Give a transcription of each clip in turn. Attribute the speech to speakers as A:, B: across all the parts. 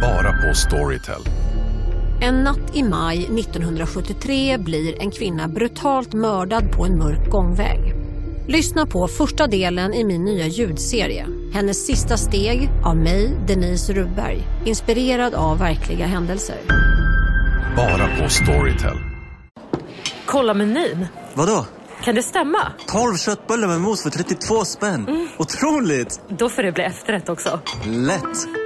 A: Bara på Storytel.
B: En natt i maj 1973 blir en kvinna brutalt mördad på en mörk gångväg. Lyssna på första delen i min nya ljudserie. Hennes sista steg av mig, Denise Rubberg. Inspirerad av verkliga händelser.
A: Bara på Storytel.
C: Kolla menyn.
D: Vadå?
C: Kan det stämma?
D: 12 köttbullar med mos för 32 spänn. Otroligt!
C: Då får det bli efterrätt också.
D: Lätt!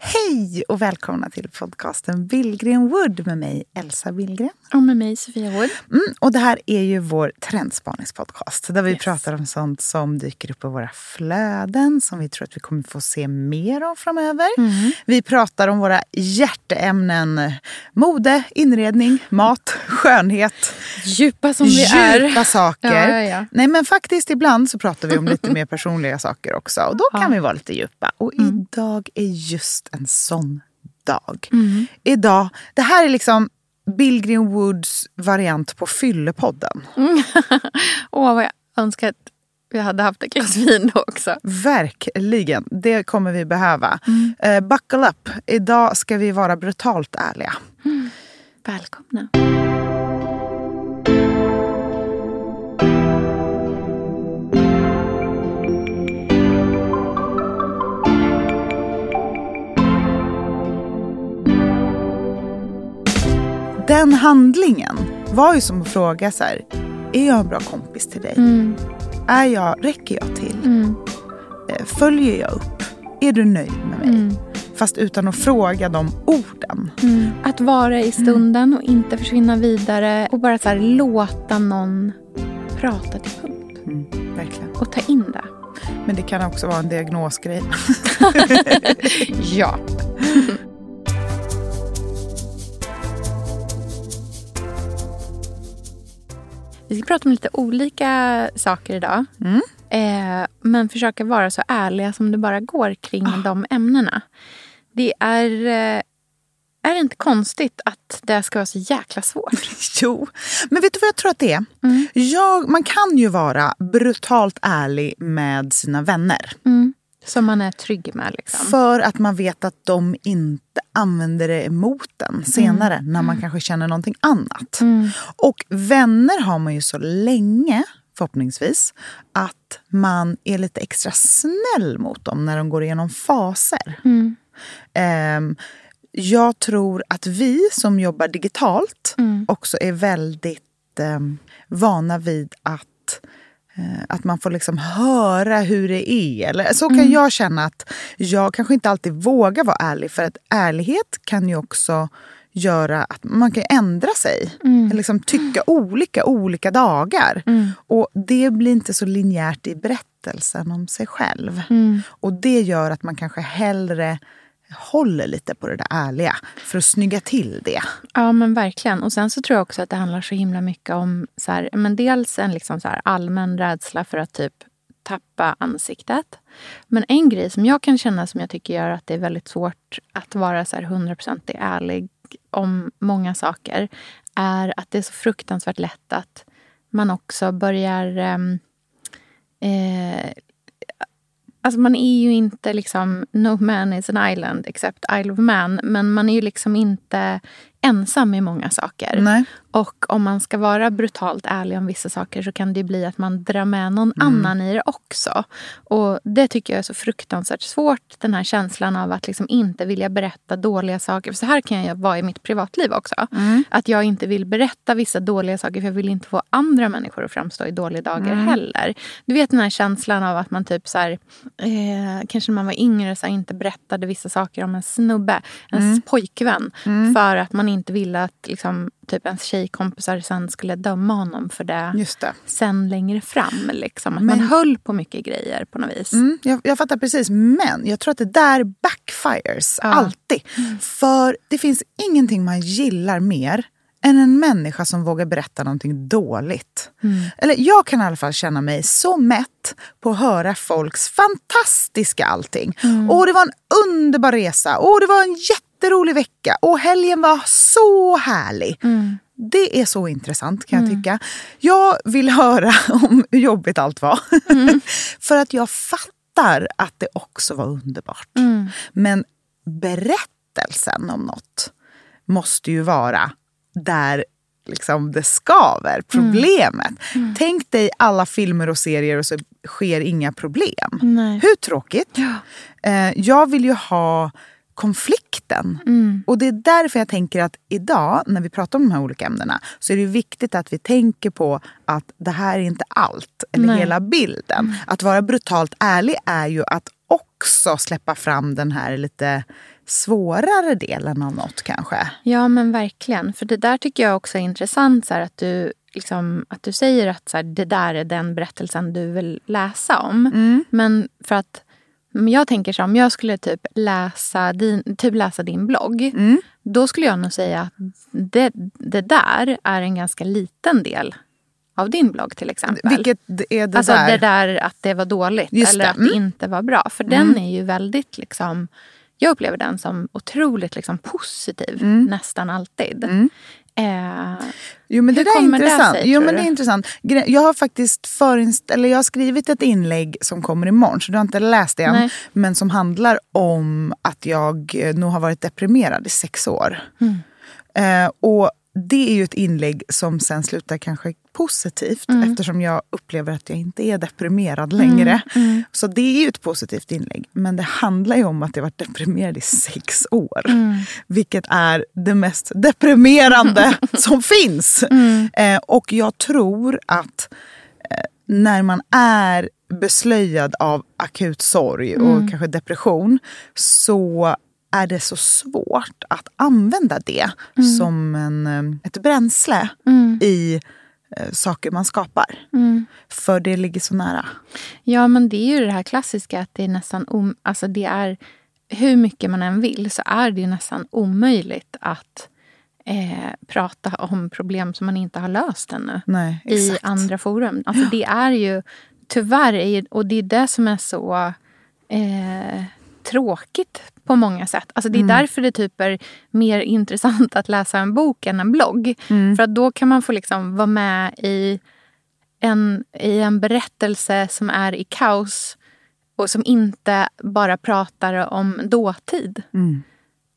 E: Hej och välkomna till podcasten Billgren Wood med mig Elsa Billgren.
F: Och med mig Sofia Wood.
E: Mm, och det här är ju vår trendspaningspodcast där vi yes. pratar om sånt som dyker upp i våra flöden som vi tror att vi kommer få se mer av framöver. Mm. Vi pratar om våra hjärteämnen mode, inredning, mat, skönhet.
F: Djupa som vi
E: Djupa
F: är.
E: Djupa saker.
F: Ja, ja, ja.
E: Nej men faktiskt ibland så pratar vi om lite mer personliga saker också. Och då kan vi vara lite djupa. Och mm. idag är just en sån dag.
F: Mm.
E: Idag, det här är liksom Bill Woods variant på Fyllepodden.
F: Mm. Åh, vad jag önskar att vi hade haft ett glas vin då också.
E: Verkligen. Det kommer vi behöva.
F: Mm.
E: Uh, buckle up. Idag ska vi vara brutalt ärliga.
F: Mm. Välkomna.
E: Den handlingen var ju som att fråga så här, är jag en bra kompis till dig?
F: Mm.
E: Är jag, räcker jag till?
F: Mm.
E: Följer jag upp? Är du nöjd med mig?
F: Mm.
E: Fast utan att fråga de orden.
F: Mm. Att vara i stunden och inte försvinna vidare och bara så här, låta någon prata till punkt.
E: Mm, verkligen.
F: Och ta in det.
E: Men det kan också vara en diagnosgrej.
F: ja. Vi ska prata om lite olika saker idag.
E: Mm.
F: Eh, men försöka vara så ärliga som det bara går kring oh. de ämnena. Det är, eh, är det inte konstigt att det ska vara så jäkla svårt?
E: jo, men vet du vad jag tror att det är?
F: Mm.
E: Jag, man kan ju vara brutalt ärlig med sina vänner.
F: Mm. Som man är trygg med. Liksom.
E: För att man vet att de inte använder det emot en senare mm. när man kanske känner någonting annat.
F: Mm.
E: Och vänner har man ju så länge, förhoppningsvis, att man är lite extra snäll mot dem när de går igenom faser.
F: Mm.
E: Um, jag tror att vi som jobbar digitalt
F: Mm.
E: också är väldigt um, vana vid att att man får liksom höra hur det är. Eller, så kan
F: Mm.
E: jag känna att jag kanske inte alltid vågar vara ärlig. För att ärlighet kan ju också göra att man kan ändra sig.
F: Mm.
E: Liksom tycka olika olika dagar.
F: Mm.
E: Och det blir inte så linjärt i berättelsen om sig själv.
F: Mm.
E: Och det gör att man kanske hellre håller lite på det där ärliga för att snygga till det.
F: Ja, men verkligen. Och sen så tror jag också att det handlar så himla mycket om så här, men dels en liksom så här allmän rädsla för att typ tappa ansiktet. Men en grej som jag kan känna som jag tycker gör att det är väldigt svårt att vara så här 100% ärlig om många saker är att det är så fruktansvärt lätt att man också börjar ehm, eh, Alltså man är ju inte liksom no man is an island except Isle of Man. Men man är ju liksom inte ensam i många saker.
E: Nej.
F: Och om man ska vara brutalt ärlig om vissa saker så kan det bli att man drar med någon mm. annan i det också. Och det tycker jag är så fruktansvärt svårt. Den här känslan av att liksom inte vilja berätta dåliga saker. För så här kan jag vara i mitt privatliv också.
E: Mm.
F: Att jag inte vill berätta vissa dåliga saker för jag vill inte få andra människor att framstå i dåliga dagar
E: Mm.
F: heller. Du vet den här känslan av att man typ så här, eh, kanske när man var yngre så här, inte berättade vissa saker om en snubbe, ens
E: Mm.
F: pojkvän.
E: Mm.
F: För att man inte ville att liksom, typ ens tjejkompisar sen skulle döma honom för det
E: Just det.
F: sen längre fram. Liksom. Att
E: Men-
F: man höll på mycket grejer på något vis.
E: Mm, jag, jag fattar precis, men jag tror att det där backfires
F: Ja.
E: alltid. För det finns ingenting man gillar mer än en människa som vågar berätta någonting dåligt. Eller jag kan i alla fall känna mig så mätt på att höra folks fantastiska allting. Och det var en underbar resa. Och det var en jätterolig vecka och helgen var så härlig. Det är så intressant kan jag tycka. Jag vill höra om hur jobbigt allt var. För att jag fattar att det också var underbart. Men berättelsen om något måste ju vara där liksom det skaver, problemet. Tänk dig alla filmer och serier och så sker inga problem.
F: Nej.
E: Hur tråkigt? Eh, jag vill ju ha konflikten. Och det är därför jag tänker att idag när vi pratar om de här olika ämnena så är det viktigt att vi tänker på att det här är inte allt eller
F: Nej.
E: hela bilden. Att vara brutalt ärlig är ju att också släppa fram den här lite svårare delen av något kanske.
F: Ja, men verkligen. För det där tycker jag också är intressant. Så här, att, du, liksom, att du säger att så här, det där är den berättelsen du vill läsa om. Men för att men jag tänker så om jag skulle typ läsa din, typ läsa din blogg. Då skulle jag nog säga att det, det där är en ganska liten del av din blogg till exempel.
E: Vilket är det
F: alltså
E: där?
F: det där att det var dåligt
E: Just
F: eller
E: det.
F: att
E: Mm.
F: det inte var bra. För den är ju väldigt liksom... Jag upplever den som otroligt liksom, positiv
E: Mm.
F: nästan alltid. Eh,
E: Jo men det där är
F: det
E: intressant.
F: sig,
E: jo, men det är intressant. Jag har faktiskt förinst- eller jag har skrivit ett inlägg som kommer imorgon, så du har inte läst det än.
F: Nej.
E: Men som handlar om att jag eh, nog har varit deprimerad i sex år.
F: Mm.
E: Eh, och det är ju ett inlägg som sen slutar kanske positivt
F: Mm.
E: eftersom jag upplever att jag inte är deprimerad längre.
F: mm.
E: Så det är ju ett positivt inlägg. Men det handlar ju om att jag varit deprimerad i sex år.
F: Mm.
E: Vilket är det mest deprimerande som finns.
F: Mm.
E: Eh, och jag tror att eh, när man är beslöjad av akut sorg
F: Mm.
E: och kanske depression så är det så svårt att använda det
F: Mm.
E: som en, eh, ett bränsle i eh, saker man skapar.
F: Mm.
E: För det ligger så nära.
F: ja, men det är ju det här klassiska att det är nästan om, alltså det är hur mycket man än vill så är det ju nästan omöjligt att eh, prata om problem som man inte har löst ännu.
E: Nej,
F: i andra forum. Alltså det är ju tyvärr, och det är det som är så eh, tråkigt på många sätt. Alltså det är därför det typ är mer intressant att läsa en bok än en blogg. För att då kan man få liksom vara med i en, i en berättelse som är i kaos och som inte bara pratar om dåtid.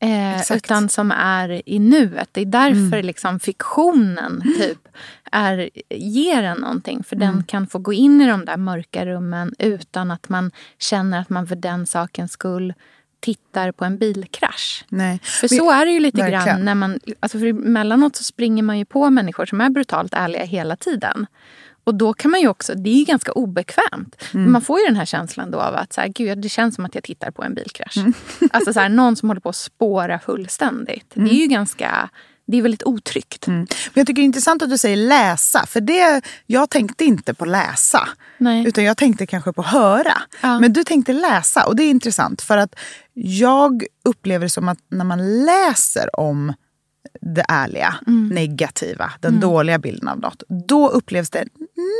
F: Eh, utan som är i nuet. Det är därför liksom fiktionen typ är, ger en någonting. För den kan få gå in i de där mörka rummen utan att man känner att man för den sakens skull tittar på en bilkrasch.
E: Nej.
F: För
E: Men-
F: så är det ju lite
E: Verkligen.
F: grann. När man, alltså för emellanåt så springer man ju på människor som är brutalt ärliga hela tiden. Och då kan man ju också, det är ju ganska obekvämt.
E: Mm.
F: Man får ju den här känslan då av att så här, gud, det känns som att jag tittar på en bilkrasch.
E: Mm.
F: Alltså så här, någon som håller på att spåra fullständigt. Det är ju ganska, det är väldigt otryggt.
E: Men jag tycker det är intressant att du säger läsa. För det, jag tänkte inte på läsa.
F: Nej.
E: Utan jag tänkte kanske på höra.
F: Ja.
E: Men du tänkte läsa. Och det är intressant. För att jag upplever det som att när man läser om det ärliga,
F: Mm.
E: negativa, den dåliga bilden av något. Då upplevs det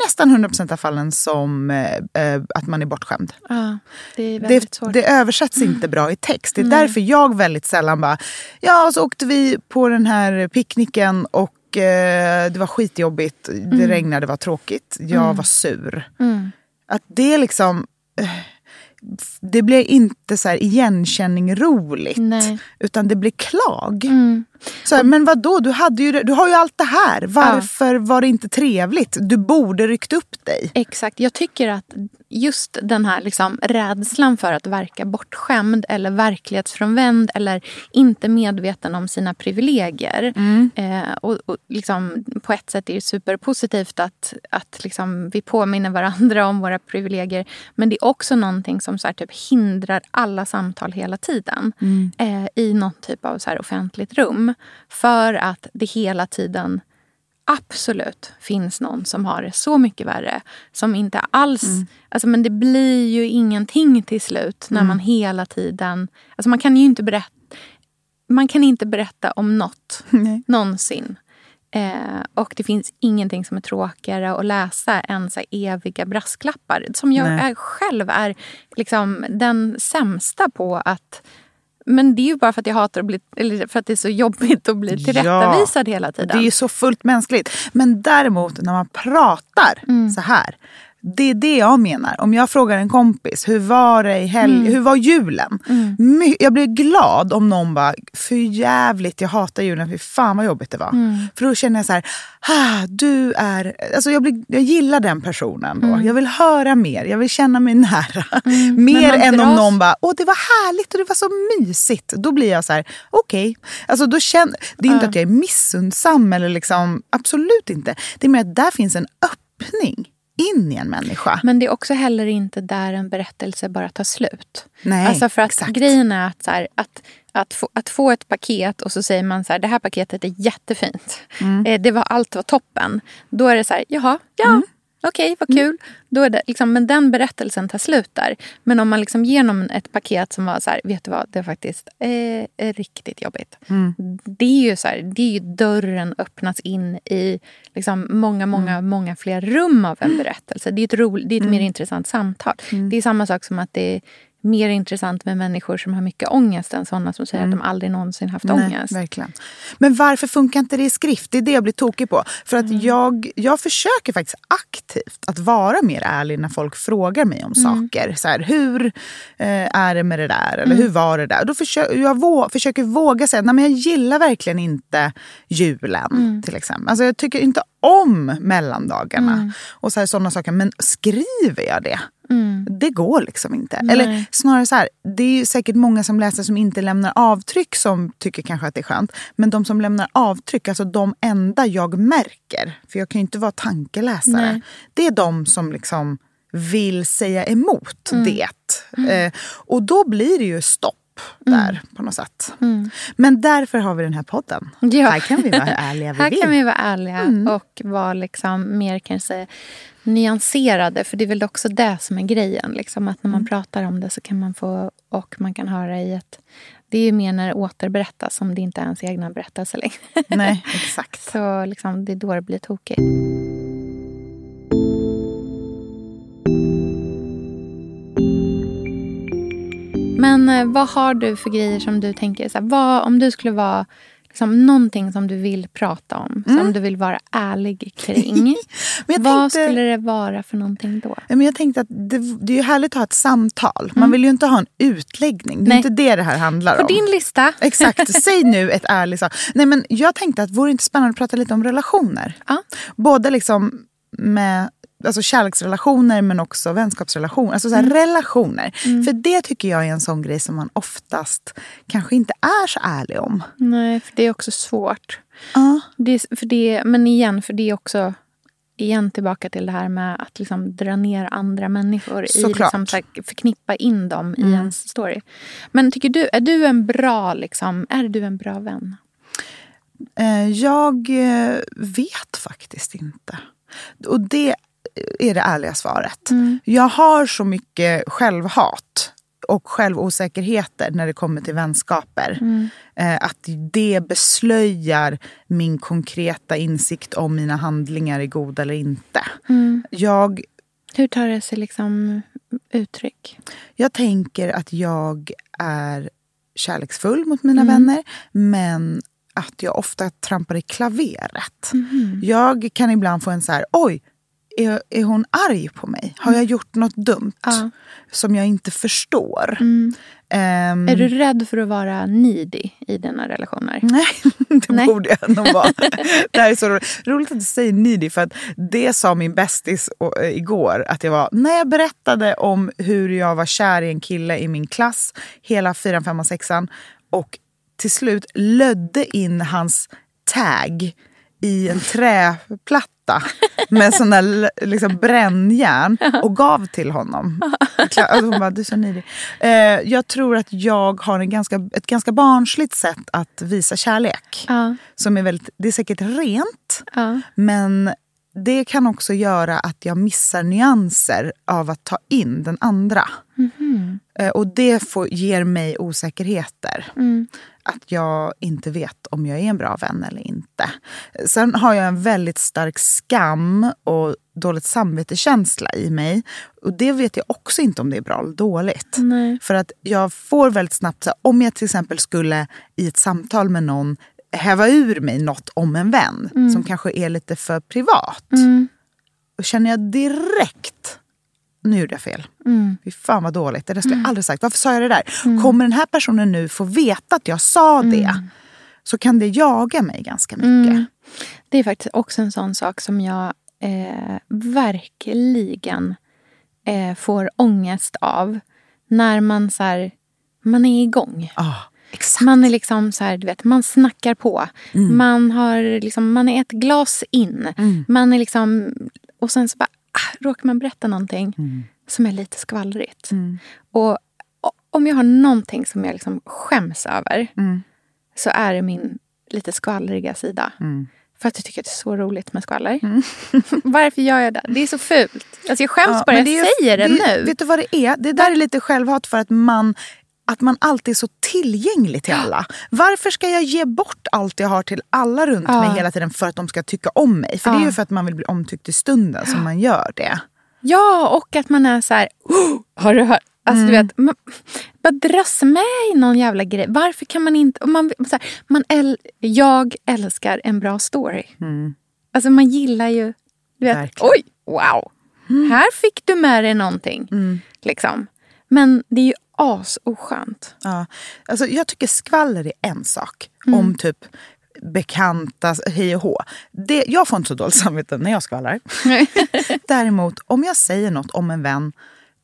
E: nästan 100% av fallen som eh, eh, att man är bortskämd.
F: Ja, det är
E: Det.
F: Mm.
E: det översätts inte bra i text. Det är därför jag väldigt sällan bara, ja så åkte vi på den här picknicken och eh, det var skitjobbigt,
F: Mm.
E: det regnade, det var tråkigt, jag var sur. Att det liksom, eh, det blir inte så här igenkänning roligt.
F: Nej.
E: Utan det blir klag. Så här, men vad då? Du, hade ju, du har ju allt det här. Varför var det inte trevligt? Du borde ryckt upp dig.
F: Exakt. Jag tycker att just den här liksom rädslan för att verka bortskämd eller verklighetsfrånvänd eller inte medveten om sina privilegier. Eh, och, och liksom, på ett sätt är det superpositivt att, att liksom vi påminner varandra om våra privilegier. Men det är också någonting som så här, typ hindrar alla samtal hela tiden eh, i något typ av så här, offentligt rum. För att det hela tiden absolut finns någon som har det så mycket värre. Som inte alls... Alltså, men det blir ju ingenting till slut när man hela tiden... Alltså man kan ju inte berätta... Man kan inte berätta om något
E: Nej.
F: någonsin. Eh, och det finns ingenting som är tråkigare att läsa än så eviga brasklappar. Som jag är, själv är liksom den sämsta på att Men det är ju bara för att jag hatar att bli, eller för att det är så jobbigt att bli tillrättavisad hela tiden.
E: Det är ju så fullt mänskligt. Men däremot när man pratar
F: Mm.
E: så här. Det är det jag menar. Om jag frågar en kompis, hur var det i helg?
F: Mm.
E: Hur var julen? My- jag blir glad om någon bara, för jävligt, jag hatar julen, fy fan vad jobbigt det var.
F: Mm.
E: För då känner jag så här, ah, du är... Alltså jag, blir, jag gillar den personen då.
F: Mm.
E: Jag vill höra mer, jag vill känna mig nära. mer
F: man
E: än om någon bara, åh det var härligt och det var så mysigt. Då blir jag så här, okej. Alltså då känner, det är inte att jag är missundsam eller liksom, absolut inte. Det är mer att där finns en öppning in i en människa.
F: Men det är också heller inte där en berättelse bara tar slut.
E: Nej,
F: alltså för att
E: exakt.
F: grejen är att, så här, att, att, få, att få ett paket och så säger man så här, det här paketet är jättefint.
E: Mm.
F: Eh, det var, allt var toppen. Då är det så här, jaha, ja.
E: Mm.
F: Okej, vad kul. Då är det, liksom, men den berättelsen tar slut där. Men om man liksom ger någon ett paket som var så här, vet du vad, det är faktiskt eh, riktigt jobbigt.
E: Mm.
F: Det är ju så här, det är ju dörren öppnas in i liksom, många, många,
E: Mm.
F: många fler rum av en berättelse. Det är ett, ro, det är ett mer intressant samtal.
E: Mm.
F: Det är samma sak som att det mer intressant med människor som har mycket ångest än sådana som säger att de aldrig någonsin haft
E: Mm. Nej,
F: ångest.
E: verkligen. Men varför funkar inte det i skrift? Det är det jag blir tokig på. För
F: Mm.
E: att jag, jag försöker faktiskt aktivt att vara mer ärlig när folk frågar mig om
F: Mm.
E: saker. Så här, hur eh, är det med det där? Eller
F: Mm.
E: hur var det där? Då försöker jag vå, försöker våga säga att jag gillar verkligen inte julen.
F: Mm.
E: till exempel. Alltså, jag tycker inte om mellandagarna.
F: Mm.
E: och så här, sådana saker. Men skriver jag det?
F: Mm.
E: Det går liksom inte. Eller snarare så här, det är säkert många som läser som inte lämnar avtryck som tycker kanske att det är skönt. Men de som lämnar avtryck, alltså de enda jag märker, för jag kan ju inte vara tankeläsare.
F: Nej.
E: Det är de som liksom vill säga emot
F: Mm.
E: det. Eh, och då blir det ju stopp där på något sätt.
F: Mm.
E: Men därför har vi den här podden.
F: Ja.
E: Här kan vi vara ärliga vi
F: Här
E: vill.
F: kan vi vara ärliga och vara liksom mer kanske nyanserade. För det är väl också det som är grejen. Liksom, att när man pratar om det så kan man få, och man kan höra i ett... Det är ju mer när det återberättas om det inte är ens egna berättelse längre.
E: Nej, exakt.
F: Så liksom, det är då det blir tokigt. Men eh, vad har du för grejer som du tänker, så här, vad, om du skulle vara liksom, någonting som du vill prata om, som du vill vara ärlig kring.
E: Mm.
F: Vad
E: tänkte-
F: skulle det vara för någonting då?
E: Men jag tänkte att det, det är ju härligt att ha ett samtal. Man vill ju inte ha en utläggning. Det är
F: Nej.
E: inte det det här handlar
F: På
E: om.
F: din lista.
E: Exakt, säg nu ett ärligt sak. Nej men jag tänkte att vore det inte spännande att prata lite om relationer?
F: Ja.
E: Både liksom med alltså kärleksrelationer men också vänskapsrelationer. Alltså så
F: Mm.
E: relationer. För det tycker jag är en sån grej som man oftast kanske inte är så ärlig om.
F: Nej, för det är också svårt.
E: Ja.
F: Det för det, men igen, för det är också igen tillbaka till det här med att liksom dra ner andra människor. I liksom, förknippa in dem i ens story. Men tycker du, är du en bra, liksom, är du en bra vän?
E: Eh, Jag eh, vet faktiskt inte. Och det är det ärliga svaret. Jag har så mycket självhat och självosäkerheter när det kommer till vänskaper. Eh, Att det beslöjar min konkreta insikt om mina handlingar är goda eller inte. Jag,
F: Hur tar det sig liksom uttryck?
E: jag tänker att jag är kärleksfull mot mina vänner men att jag ofta trampar i klaveret. Jag kan ibland få en så här, oj, är, är hon arg på mig? Har jag gjort något dumt
F: Ja.
E: som jag inte förstår? Ehm,
F: Är du rädd för att vara needy i dina relationer?
E: Nej, det
F: Nej.
E: borde jag nog vara. det här är så roligt. roligt att du säger needy för att det sa min bästis eh, igår att jag var när jag berättade om hur jag var kär i en kille i min klass hela fyran, femman, sexan och till slut lödde in hans tag i en träplatta med sån där liksom brännjärn och gav till honom. Alltså hon bara, du är så needy. Eh, jag tror att jag har en ganska, ett ganska barnsligt sätt att visa kärlek.
F: Ja.
E: Som är väldigt, det är säkert rent,
F: Ja.
E: men det kan också göra att jag missar nyanser av att ta in den andra. Eh, Och det får, ger mig osäkerheter.
F: Mm.
E: Att jag inte vet om jag är en bra vän eller inte. Sen har jag en väldigt stark skam och dåligt samvetekänsla i mig. Och det vet jag också inte om det är bra eller dåligt.
F: Nej.
E: För att jag får väldigt snabbt, om jag till exempel skulle i ett samtal med någon häva ur mig något om en vän som kanske är lite för privat. Då känner jag direkt, nu gjorde jag fel. Fy fan vad dåligt, det där skulle jag aldrig sagt. Varför sa jag det där? Kommer den här personen nu få veta att jag sa det så kan det jaga mig ganska mycket.
F: Det är faktiskt också en sån sak som jag eh, verkligen eh, får ångest av. När man så här, man är igång.
E: Ah, exakt.
F: Man är liksom så här, du vet, man snackar på. Man, har liksom, man är ett glas in. Man är liksom, och sen så bara, råkar man berätta någonting som är lite skvallrigt. Och, och om jag har någonting som jag liksom skäms över så är det min lite skvallriga sida. För att jag tycker att det är så roligt med skvaller. Varför gör jag det? Det är så fult. Alltså jag skäms
E: Ja,
F: bara jag
E: är-
F: säger det, nu.
E: Vet du vad det är? Det där är lite självhat för att man att man alltid är så tillgänglig till alla. Varför ska jag ge bort allt jag har till alla runt
F: Ja.
E: mig hela tiden för att de ska tycka om mig? För det är
F: Ja.
E: ju för att man vill bli omtyckt i stunden som man gör det.
F: Ja, och att man är så här... "Oh, har du hört? Alltså, du vet, man, bara dras med i någon jävla grej. Varför kan man inte... Man, så här, man äl, jag älskar en bra story. Alltså man gillar ju... Du vet,
E: Verkligen.
F: oj, wow. Här fick du med dig någonting. Liksom. Men det är ju asoskönt.
E: Ja. Alltså, jag tycker skvaller är en sak. Om typ bekanta, hej och hå. Det, jag får inte så dåligt samvete när jag skvallrar. Däremot, om jag säger något om en vän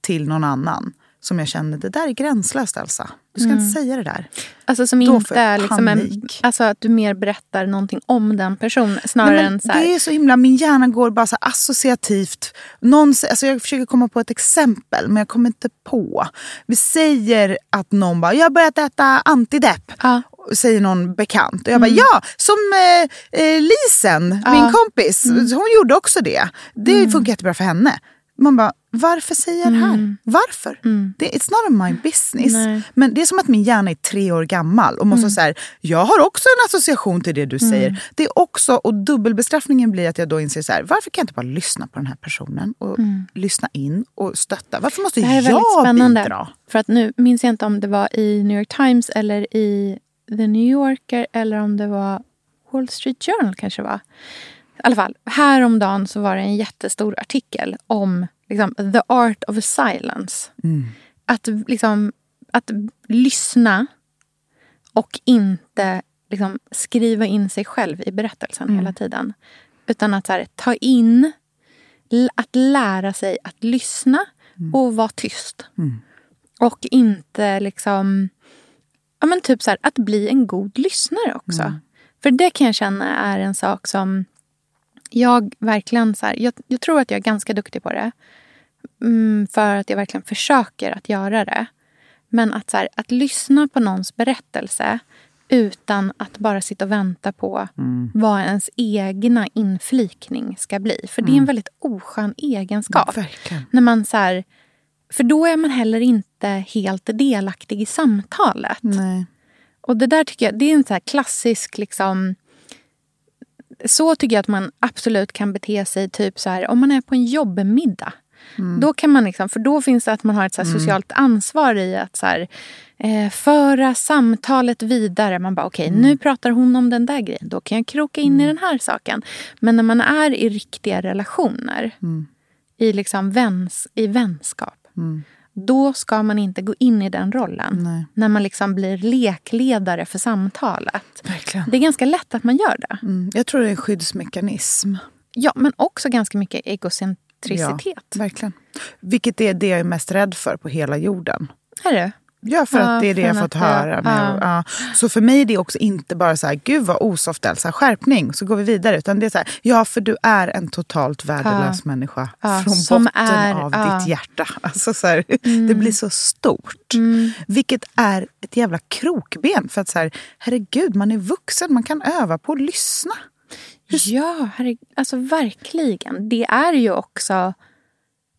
E: till någon annan som jag känner, det där är gränslöst Elsa. Du ska inte säga det där.
F: Alltså som
E: Då
F: inte är liksom en, alltså att du mer berättar någonting om den personen snarare
E: Nej,
F: än så här,
E: Det är så himla, min hjärna går bara så associativt. Någon, alltså jag försöker komma på ett exempel men jag kommer inte på. Vi säger att någon bara, jag har börjat äta antidepp.
F: Ja.
E: Säger någon bekant. Och jag bara, ja, som eh, eh, Lisen, min kompis. Hon gjorde också det. Det funkar jättebra för henne. Man bara, varför säger jag det här? Varför? Det, it's not my business.
F: Nej.
E: Men det är som att min hjärna är tre år gammal och måste säga jag har också en association till det du säger. Det är också, och dubbelbestraffningen blir att jag då inser så här, varför kan jag inte bara lyssna på den här personen och lyssna in och stötta? Varför måste jag
F: spännande.
E: bidra?
F: För att nu minns jag inte om det var i New York Times eller i The New Yorker eller om det var Wall Street Journal kanske var. I alla fall, häromdagen så var det en jättestor artikel om liksom, the art of silence. Att, liksom, att lyssna och inte liksom, skriva in sig själv i berättelsen hela tiden. Utan att här, ta in, att lära sig att lyssna och vara tyst. Och inte liksom... Ja, men typ så här, att bli en god lyssnare också. För det kan jag känna är en sak som jag verkligen... Så här, jag, jag tror att jag är ganska duktig på det. Mm, för att jag verkligen försöker att göra det. Men att, så här, att lyssna på någons berättelse utan att bara sitta och vänta på vad ens egna inflikning ska bli. För det är en väldigt oskön egenskap.
E: Verkligen.
F: När man så här, för då är man heller inte helt delaktig i samtalet.
E: Nej.
F: Och det där tycker jag, det är en så klassisk liksom... Så tycker jag att man absolut kan bete sig typ så här om man är på en jobbmiddag. Då kan man liksom, för då finns det att man har ett så här socialt ansvar i att så här, eh, föra samtalet vidare. Man bara okej, nu pratar hon om den där grejen. Då kan jag kroka in i den här saken. Men när man är i riktiga relationer, i, liksom väns, i vänskap. Då ska man inte gå in i den rollen.
E: Nej.
F: När man liksom blir lekledare för samtalet.
E: Verkligen.
F: Det är ganska lätt att man gör det.
E: Mm. Jag tror det är en skyddsmekanism.
F: Ja, men också ganska mycket egocentricitet.
E: Ja, verkligen. Vilket är det jag är mest rädd för på hela jorden.
F: Är det?
E: Ja, för att det är det jag fått
F: att jag-
E: höra. Med, ja. Så för mig är det också inte bara så här, gud vad osoft Elsa, skärpning, så går vi vidare. Utan det är så här, ja för du är en totalt värdelös människa. Från
F: som
E: botten
F: är-
E: av.
F: Mm.
E: ditt hjärta. Alltså så här, Det blir så stort. Vilket är ett jävla krokben. För att så här, herregud, man är vuxen, man kan öva på att lyssna.
F: Ja, herregud. Alltså verkligen. Det är ju också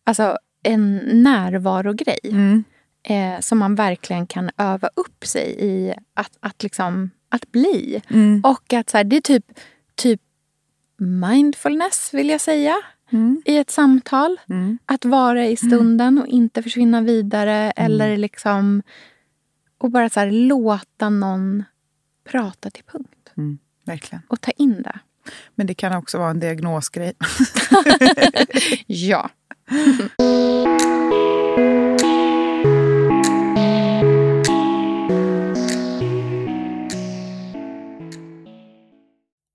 F: alltså, en närvarogrej. Eh, som man verkligen kan öva upp sig i att, att, liksom, att bli.
E: Mm.
F: Och att så här, det är typ, typ mindfulness, vill jag säga,
E: Mm.
F: i ett samtal.
E: Mm.
F: Att vara i stunden och inte försvinna vidare. Eller liksom... Och bara så här, låta någon prata till punkt.
E: Mm. Verkligen.
F: Och ta in det.
E: Men det kan också vara en diagnosgrej.
F: Ja.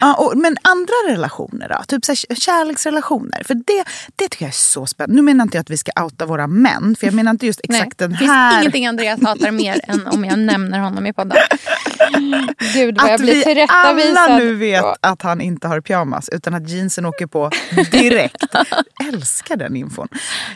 E: Ja, och, men andra relationer då? Typ så här, kärleksrelationer? För det, det tycker jag är så spännande. Nu menar inte jag att vi ska outa våra män, för jag menar inte just exakt den
F: det finns
E: här...
F: ingenting Andreas hatar mer än om jag nämner honom i podden. Gud vad jag
E: Att
F: blir
E: vi
F: tillrättavisad.
E: alla nu vet
F: på-
E: att han inte har pyjamas, utan att jeansen åker på direkt. Älskar den infon.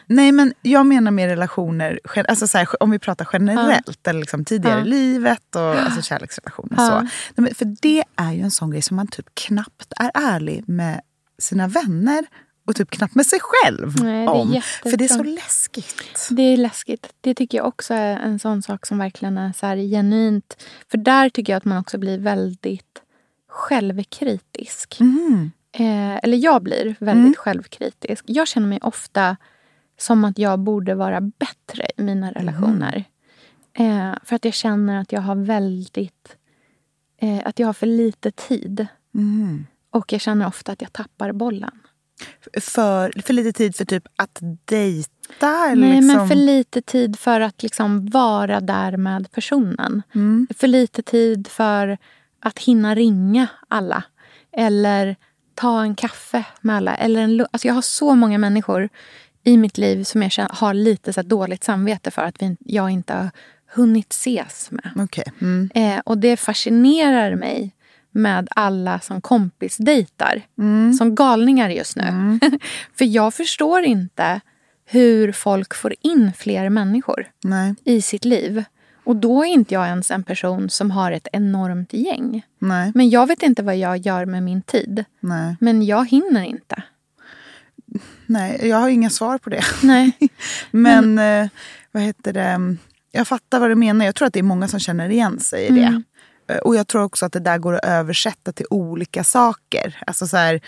E: Nej, men jag menar med relationer, alltså så här, om vi pratar generellt, eller liksom tidigare i livet och alltså kärleksrelationer. Så. För det är ju en sån grej som man typ knappt är ärlig med sina vänner och typ knappt med sig själv
F: Nej,
E: om. För det är så läskigt.
F: Det är läskigt. Det tycker jag också är en sån sak som verkligen är så genuint. För där tycker jag att man också blir väldigt självkritisk.
E: Mm.
F: Eh, eller jag blir väldigt självkritisk. Jag känner mig ofta som att jag borde vara bättre i mina relationer. Eh, för att jag känner att jag har väldigt... Eh, att jag har för lite tid.
E: Mm.
F: Och jag känner ofta att jag tappar bollen.
E: För, för lite tid för typ att dejta? Eller
F: Nej,
E: liksom...
F: men för lite tid för att liksom vara där med personen.
E: Mm.
F: För lite tid för att hinna ringa alla. Eller ta en kaffe med alla. Eller en, alltså jag har så många människor i mitt liv som jag känner, har lite så dåligt samvete för att vi, jag inte har hunnit ses med.
E: Okej. Mm.
F: Eh, och det fascinerar mig med alla som kompisdejtar. Som galningar just nu. För jag förstår inte hur folk får in fler människor
E: Nej,
F: i sitt liv. Och då är inte jag ens en person som har ett enormt gäng.
E: nej,
F: Men jag vet inte vad jag gör med min tid.
E: nej.
F: Men jag hinner inte.
E: Nej, jag har inga svar på det.
F: Nej.
E: Men eh, vad heter det? Jag fattar vad du menar. Jag tror att det är många som känner igen sig i det.
F: Mm.
E: Eh, Och jag tror också att det där går att översätta till olika saker. Alltså så här,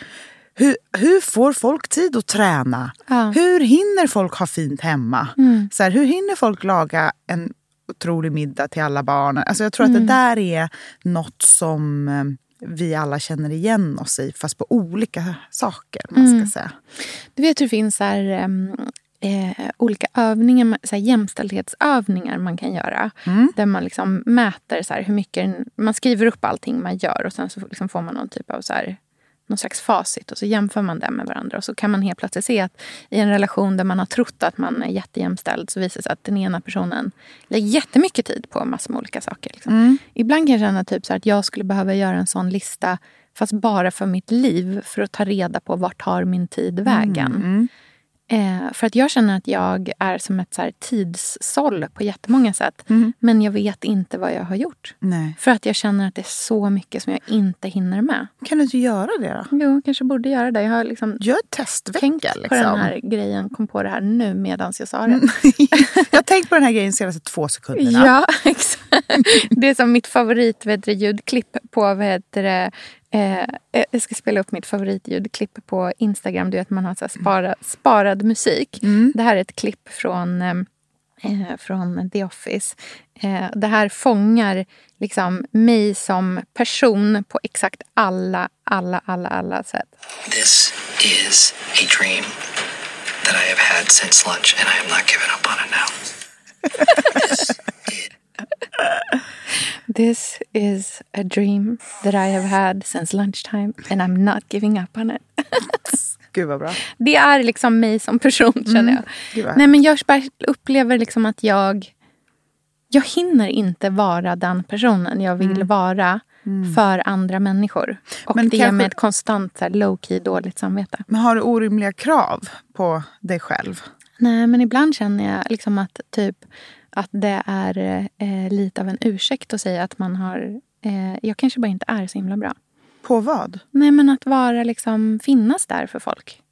E: hur, hur får folk tid att träna?
F: Ja. Mm.
E: Hur hinner folk ha fint hemma? Så här, hur hinner folk laga en otrolig middag till alla barnen? Alltså jag tror
F: Mm.
E: att det där är något som eh, vi alla känner igen oss i, fast på olika saker. Man ska
F: Mm.
E: säga.
F: Du vet hur det finns här, em, eh, olika övningar, så här jämställdhetsövningar man kan göra. Där man liksom mäter så här, hur mycket... Man skriver upp allting man gör och sen så liksom får man någon typ av så här, någon slags facit och så jämför man det med varandra. Och så kan man helt plötsligt se att i en relation där man har trott att man är jättejämställd så visar det sig att den ena personen lägger jättemycket tid på massor med olika saker. Liksom. Ibland kan jag känna typ så att jag skulle behöva göra en sån lista fast bara för mitt liv för att ta reda på vart tar min tid vägen. Eh, för att jag känner att jag är som ett så här tidssåll på jättemånga sätt. Men jag vet inte vad jag har gjort.
E: Nej.
F: För att jag känner att det är så mycket som jag inte hinner med.
E: Kan du inte göra det då?
F: Jo, kanske borde göra det. Jag har liksom
E: Gör testvecka.
F: tänkt
E: liksom.
F: på den här grejen, kom på det här nu medan jag sa det.
E: jag har tänkt på den här grejen de senaste två sekunderna.
F: Ja, exakt. Det är som mitt favorit vet du, ljudklipp på, vad heter det, eh, jag ska spela upp mitt favoritljudklipp på Instagram. Du vet man har så här spara, sparad musik. Det här är ett klipp från eh, eh, från The Office. Eh, det här fångar liksom mig som person på exakt alla, alla, alla, alla sätt.
G: This is a dream that I have had since lunch, and I am not giving up on it now. this is
F: a dream that I have had since lunchtime and I'm not giving up on it.
E: Gud vad bra.
F: Det är liksom mig som person känner jag.
E: Gud
F: Nej men jag upplever liksom att jag jag hinner inte vara den personen jag vill vara för andra människor. Och
E: Men
F: det ger
E: kanske-
F: mig ett konstant low-key dåligt samvete.
E: Men har du orimliga krav på dig själv?
F: Nej, men ibland känner jag liksom att typ att det är eh, lite av en ursäkt att säga att man har... Eh, jag kanske bara inte är så himla bra.
E: På vad?
F: Nej, men att vara liksom finnas där för folk.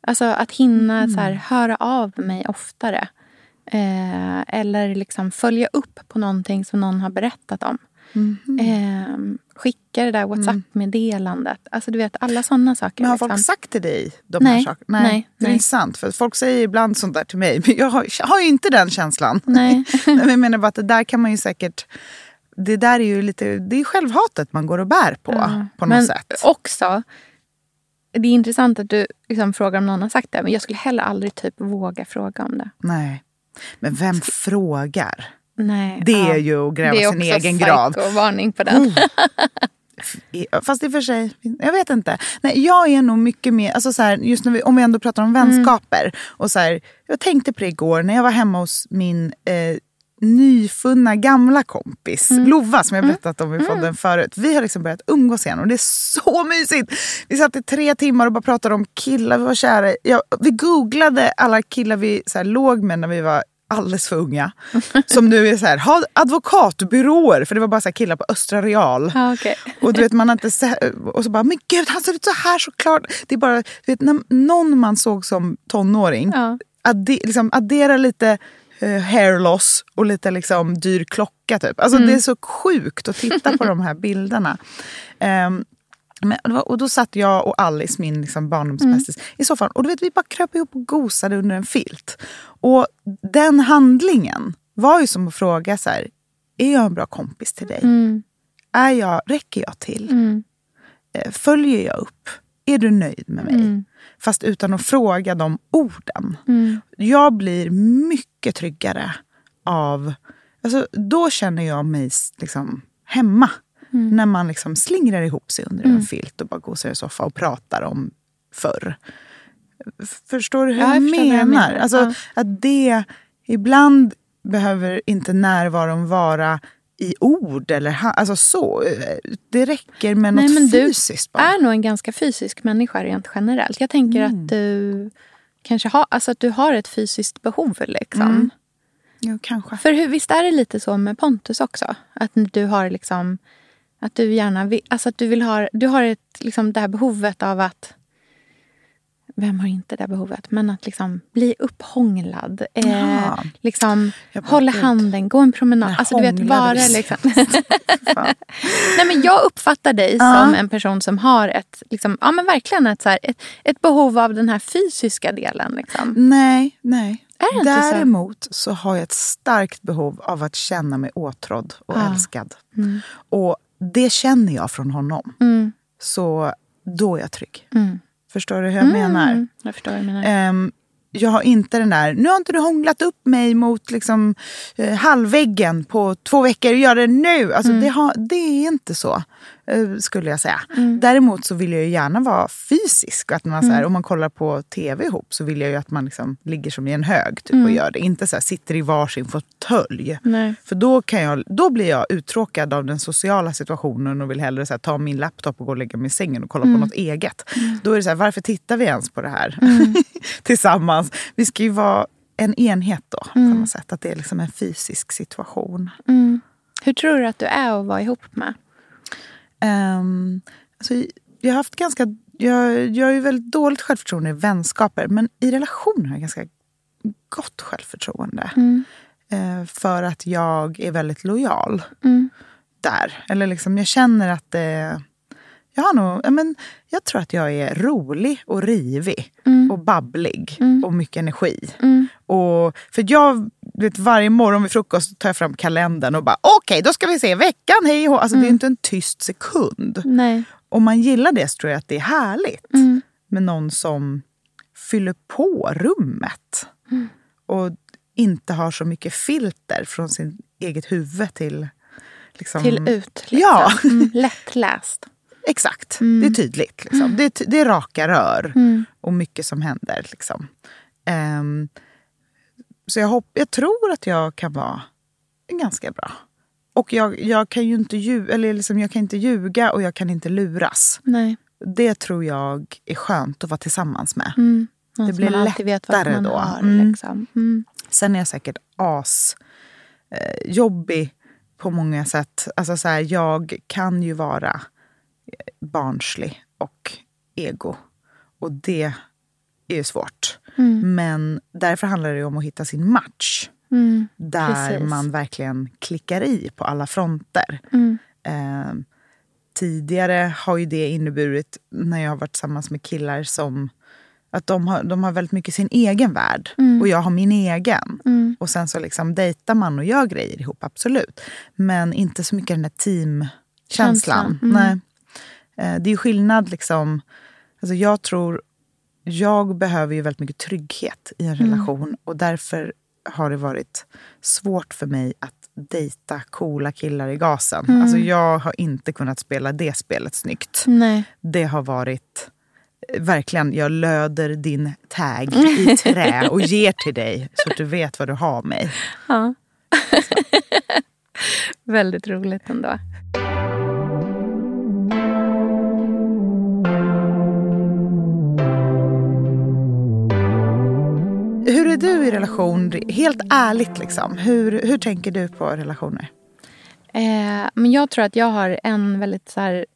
F: Alltså att hinna så här, höra av mig oftare. Eh, eller liksom följa upp på någonting som någon har berättat om. Eh, skicka det där WhatsApp-meddelandet. Alltså du vet, alla sådana saker.
E: Men har
F: liksom.
E: folk sagt till dig de här
F: Nej,
E: sakerna?
F: nej,
E: Det är
F: nej.
E: intressant. För folk säger ibland sånt där till mig. Men jag har, har ju inte den känslan.
F: Nej.
E: Men jag menar bara att det där kan man ju säkert... Det där är ju lite... Det är självhatet man går och bär på. På något
F: men
E: sätt.
F: också, det är intressant att du liksom frågar om någon har sagt det. Men jag skulle heller aldrig typ våga fråga om det.
E: Nej. Men vem frågar?
F: Nej,
E: Det
F: ja.
E: är ju att gräva
F: Det är
E: sin
F: också
E: egen grav.
F: psycho-varning på den.
E: I- Fast i och för sig, jag vet inte. Nej, jag är nog mycket mer, alltså så här, just när vi, om vi ändå pratar om vänskaper. Och så här, jag tänkte på det igår när jag var hemma hos min eh, nyfunna gamla kompis Lova som jag berättat om i podden förut. Vi har liksom börjat umgås igen och det är så mysigt. Vi satt i tre timmar och bara pratade om killar vi var kära i. ja, Vi googlade alla killar vi så här, låg med när vi var alldeles för unga. Som nu är så här, ha advokatbyråer. För det var bara så killar på Östra Real.
F: Ja, okej.
E: Och du vet, man har inte och så bara, men gud han ser ut så här såklart. Det är bara, du vet, när någon man såg som tonåring,
F: Ja.
E: adde, liksom, addera lite eh, hair loss och lite liksom, dyr klocka typ. Alltså det är så sjukt att titta på de här bilderna. Ehm, men, och då satt jag och Alice, min liksom barndomsbästis, i soffan. Och du vet, vi bara kröp ihop och gosade under en filt. Och den handlingen var ju som att fråga så här, är jag en bra kompis till dig? Är jag, räcker jag till? Eh, Följer jag upp? Är du nöjd med mig? Fast utan att fråga de orden. Jag blir mycket tryggare av... Alltså, då känner jag mig liksom hemma. När man liksom slingrar ihop sig under en filt och bara gosar i soffa och pratar om förr. Förstår du hur
F: Ja,
E: jag,
F: jag
E: menar?
F: du menar.
E: Alltså,
F: Ja.
E: att det... Ibland behöver inte närvaron vara i ord eller alltså så. Det räcker med något
F: Nej, men du
E: fysiskt bara.
F: är nog en ganska fysisk människa rent generellt. Jag tänker
E: Mm.
F: att du kanske har, alltså att du har ett fysiskt behov. Liksom.
E: Mm. Jo, kanske.
F: För hur, visst är det lite så med Pontus också? Att du har liksom... Att du gärna vill, alltså att du vill ha... Du har ett, liksom det här behovet av att... Vem har inte det behovet? Men att liksom bli upphånglad. Eh, liksom
E: Jag
F: hålla handen, gå en promenad.
E: När
F: Alltså du vet, vara liksom... Nej, men jag uppfattar dig
E: Ja.
F: som en person som har ett, liksom, ja, men verkligen ett, så här, ett, ett behov av den här fysiska delen. Liksom.
E: Nej, nej.
F: Inte så?
E: Däremot så? har jag ett starkt behov av att känna mig åtrådd och
F: Ja.
E: älskad. Och det känner jag från honom.
F: Mm.
E: Så då är jag trygg.
F: Mm.
E: Förstår du hur jag menar?
F: Mm, jag förstår du menar.
E: Ehm, jag har inte den där, nu har inte du hånglat upp mig mot liksom, eh, halvväggen på två veckor, gör det nu. Alltså, det, har, det är inte så, skulle jag säga. Däremot så vill jag ju gärna vara fysisk. Och att man, så här, Om man kollar på tv ihop så vill jag att man liksom ligger som i en hög typ, och gör det. Inte så här, sitter i varsin fåtölj. För då, kan jag, då blir jag uttråkad av den sociala situationen och vill hellre så här, ta min laptop och gå och lägga mig i sängen och kolla på något eget. Då är det så här, varför tittar vi ens på det här tillsammans? Vi ska ju vara en enhet då på något sätt. Att det är liksom en fysisk situation.
F: Hur tror du att du är att vara ihop med?
E: Um, alltså, jag har haft ganska... Jag, jag har ju väldigt dåligt självförtroende i vänskaper men i relationer har jag ganska gott självförtroende. Eh, för att jag är väldigt lojal. där. Eller liksom, jag känner att det... Jag, har nog, men, jag tror att jag är rolig och rivig och babblig och mycket energi. Och, för jag, vet, varje morgon vid frukost tar jag fram kalendern och bara okej, då ska vi se veckan, hej och hå." alltså, Det är inte en tyst sekund.
F: Nej.
E: Om man gillar det så tror jag att det är härligt med någon som fyller på rummet. Och inte har så mycket filter från sin eget huvud till... Liksom,
F: Till ut. Liksom.
E: Ja.
F: Mm, lättläst.
E: Exakt. Det är tydligt. Liksom. Det, är, det är raka rör och mycket som händer. Liksom. Ehm, så jag, hopp, jag tror att jag kan vara ganska bra. Och jag, jag, kan ju inte ljuga, eller liksom, jag kan inte ljuga och jag kan inte luras.
F: Nej.
E: Det tror jag är skönt att vara tillsammans med.
F: Mm. Någon
E: Det blir lättare då.
F: har.
E: Mm.
F: Liksom. Mm.
E: Sen är jag säkert as eh, jobbig på många sätt. Alltså så här, jag kan ju vara barnslig och ego. Och det är ju svårt. Men därför handlar det om att hitta sin match.
F: Mm.
E: Där
F: Precis.
E: man verkligen klickar i på alla fronter.
F: Mm.
E: Eh, tidigare har ju det inneburit, när jag har varit tillsammans med killar som att de har, de har väldigt mycket sin egen värld och jag har min egen.
F: Mm.
E: Och sen så liksom dejtar man och gör grejer ihop, absolut. Men inte så mycket den där teamkänslan.
F: Känslan, mm.
E: Nej. Eh, Det är ju skillnad liksom. Alltså jag tror, jag behöver ju väldigt mycket trygghet i en
F: Mm.
E: relation. Och därför har det varit svårt för mig att dejta coola killar i gasen.
F: Mm.
E: Alltså jag har inte kunnat spela det spelet snyggt.
F: Nej.
E: Det har varit eh, verkligen, jag löder din tag i trä och ger till dig så att du vet vad du har mig.
F: Ja. Väldigt roligt ändå.
E: Du i relation? Helt ärligt, liksom. hur, hur tänker du på relationer?
F: Eh, men jag tror att jag har en väldigt så här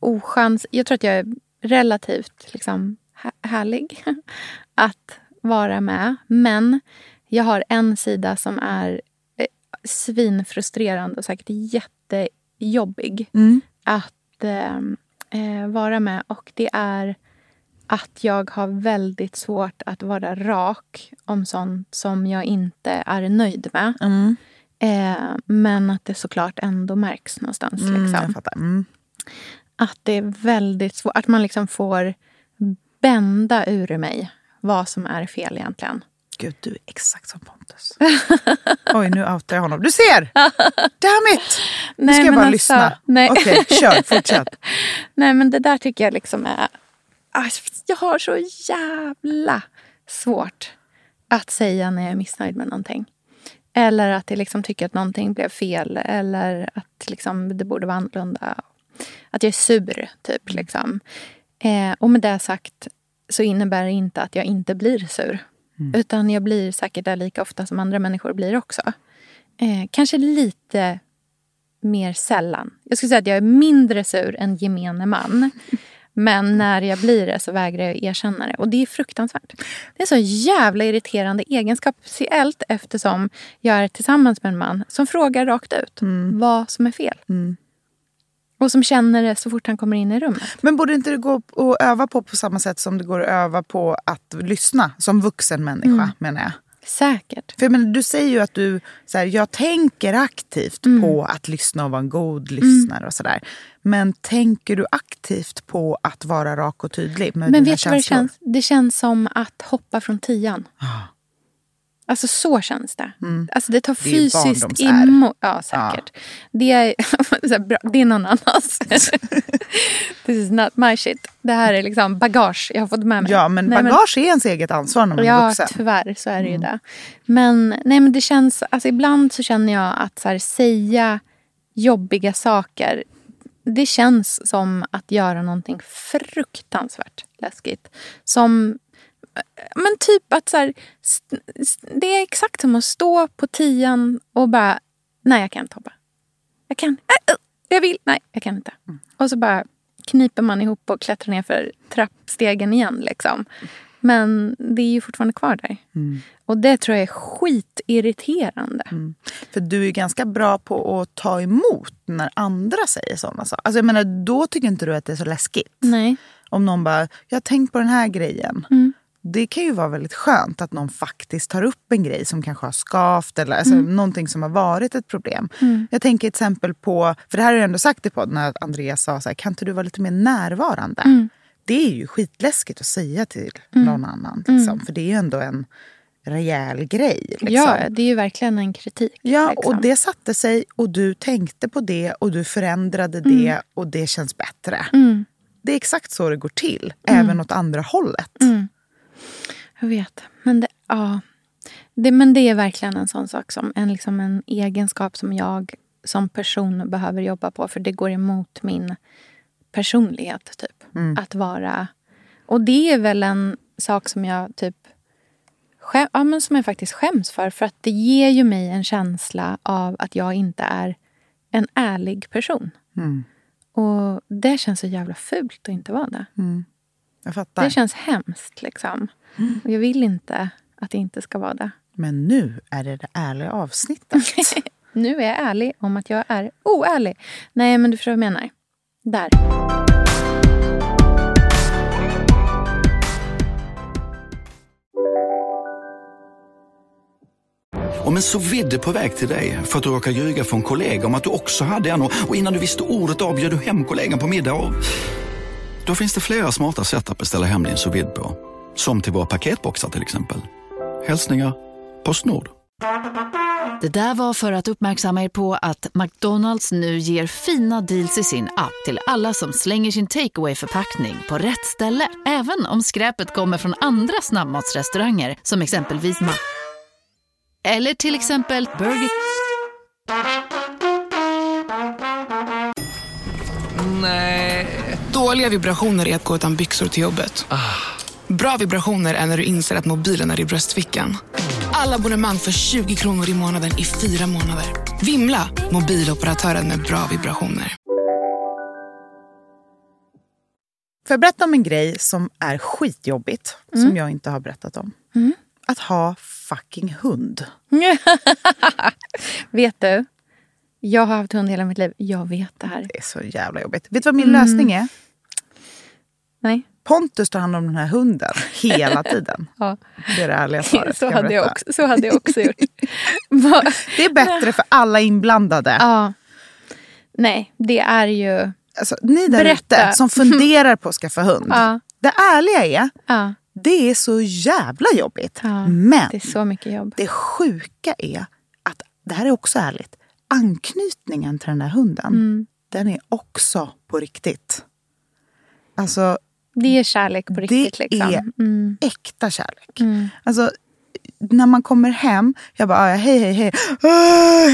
F: ochans... Jag tror att jag är relativt liksom, hä- härlig att vara med. Men jag har en sida som är eh, svinfrustrerande och säkert jättejobbig att eh, eh, vara med. Och det är att jag har väldigt svårt att vara rak om sånt som jag inte är nöjd med. Eh, men att det såklart ändå märks någonstans.
E: Mm,
F: liksom.
E: jag. Mm.
F: Att det är väldigt svårt. Att man liksom får bända ur mig vad som är fel egentligen.
E: Gud, du är exakt som Pontus. Oj, nu outar jag honom. Du ser! Damn it! Nu
F: Nej,
E: ska jag
F: men
E: bara
F: alltså,
E: lyssna.
F: nej.
E: Okej, kör. Fortsätt.
F: Nej men det där tycker jag liksom är... Jag har så jävla svårt att säga när jag är missnöjd med någonting. Eller att jag liksom tycker att någonting blev fel. Eller att liksom det borde vara annorlunda. Att jag är sur, typ. Liksom. Eh, och med det sagt så innebär det inte att jag inte blir sur. Utan jag blir säkert där lika ofta som andra människor blir också. Eh, kanske lite mer sällan. Jag skulle säga att jag är mindre sur än gemene man. Men när jag blir det så vägrar jag erkänna det. Och det är fruktansvärt. Det är så jävla irriterande egenskap. Speciellt eftersom jag är tillsammans med en man som frågar rakt ut vad som är fel. Och som känner det så fort han kommer in i rummet.
E: Men borde inte det gå att öva på på samma sätt som det går att öva på att lyssna som vuxen människa,
F: Mm.
E: menar jag?
F: Säkert.
E: För menar, du säger ju att du så här, jag tänker aktivt
F: Mm.
E: på att lyssna och vara en god lyssnare och sådär. Men tänker du aktivt på att vara rak och tydlig med
F: Men
E: dina
F: vet vad det
E: känslor?
F: känns? Det känns som att hoppa från tian.
E: Ah.
F: Alltså så känns det. Alltså det tar
E: är
F: fysiskt emot. Ja, säkert. Det, är, det är någon annans. This is not my shit. Det här är liksom bagage jag har fått med mig.
E: Ja, men
F: Nej,
E: bagage är ens eget ansvar när man är
F: Ja,
E: vuxen.
F: tyvärr så är det ju det. Men, nej, men det känns, alltså, ibland så känner jag att så här, säga jobbiga saker det känns som att göra någonting fruktansvärt läskigt. Som, men typ att så här, det är exakt som att stå på tian och bara, nej jag kan inte hoppa. Jag kan, äh, äh, jag vill, nej jag kan inte. Och så bara kniper man ihop och klättrar ner för trappstegen igen. Liksom. Men det är ju fortfarande kvar där.
E: Mm.
F: Och det tror jag är skitirriterande.
E: För du är ganska bra på att ta emot när andra säger sådana saker. Alltså jag menar, då tycker inte du att det är så läskigt.
F: Nej.
E: Om någon bara, jag har tänkt på den här grejen.
F: Mm.
E: Det kan ju vara väldigt skönt att någon faktiskt tar upp en grej som kanske har skavt eller alltså,
F: Mm.
E: någonting som har varit ett problem. Jag tänker till exempel på, för det här har jag ändå sagt i podden, när Andreas sa så här, kan inte du vara lite mer närvarande?
F: Mm.
E: Det är ju skitläskigt att säga till någon annan. Liksom, För det är ju ändå en rejäl grej. Liksom.
F: Ja, det är ju verkligen en kritik.
E: Ja,
F: liksom.
E: och det satte sig och du tänkte på det och du förändrade det och det känns bättre.
F: Mm.
E: Det är exakt så det går till, även åt andra hållet.
F: Mm. Jag vet. Men det, ja. det, men det är verkligen en sån sak som en, liksom en egenskap som jag som person behöver jobba på. För det går emot min personlighet. typ.
E: Mm.
F: Att vara... Och det är väl en sak som jag typ skäm, ja, men som jag faktiskt skäms för. För att det ger ju mig en känsla av att jag inte är en ärlig person.
E: Mm.
F: Och det känns så jävla fult att inte vara det.
E: Jag fattar.
F: Det känns hemskt. Liksom. Och jag vill inte att det inte ska vara det.
E: Men nu är det det ärliga avsnittet.
F: Nu är jag ärlig om att jag är oärlig. Nej, men du förstår vad jag menar. Där.
H: Om en så vidde på väg till dig för att du råkar ljuga från kollega om att du också hade en och och innan du visste ordet av bjöd du hem kollegan på middag och... Då finns det flera smarta sätt att beställa hem din sous på. Som till våra paketboxar till exempel. Hälsningar Postnord.
I: Det där var för att uppmärksamma er på att McDonalds nu ger fina deals i sin app till alla som slänger sin takeaway förpackning på rätt ställe. Även om skräpet kommer från andra snabbmatsrestauranger som exempelvis Ma... Eller till exempel Burger...
J: Dåliga vibrationer är att gå utan byxor till jobbet. Bra vibrationer är när du inser att mobilen är i bröstfickan. Alla abonnemang för 20 kronor i månaden i fyra månader. Vimla! Mobiloperatören med bra vibrationer.
E: Får jag berätta om en grej som är skitjobbigt, som jag inte har berättat om? Att ha fucking hund.
F: vet du? Jag har haft hund hela mitt liv. Jag vet det här.
E: Det är så jävla jobbigt. Vet du vad min lösning är?
F: Nej.
E: Pontus tar hand om den här hunden hela tiden.
F: Ja.
E: Det är det ärliga svaret.
F: Så hade, jag också, så hade jag också gjort.
E: Det är bättre för alla inblandade.
F: ja. Nej, det är ju...
E: Alltså, ni där ute som funderar på att skaffa hund.
F: Ja.
E: Det ärliga är,
F: Ja,
E: det är så jävla jobbigt.
F: Ja,
E: Men
F: det är så mycket jobb.
E: det sjuka är att, det här är också ärligt, anknytningen till den där hunden,
F: Mm.
E: den är också på riktigt. Alltså,
F: Det är kärlek på riktigt.
E: det
F: liksom.
E: är
F: Mm.
E: äkta kärlek.
F: Mm.
E: Alltså, när man kommer hem, jag bara, "Ah, hej, hej, hej. Ah,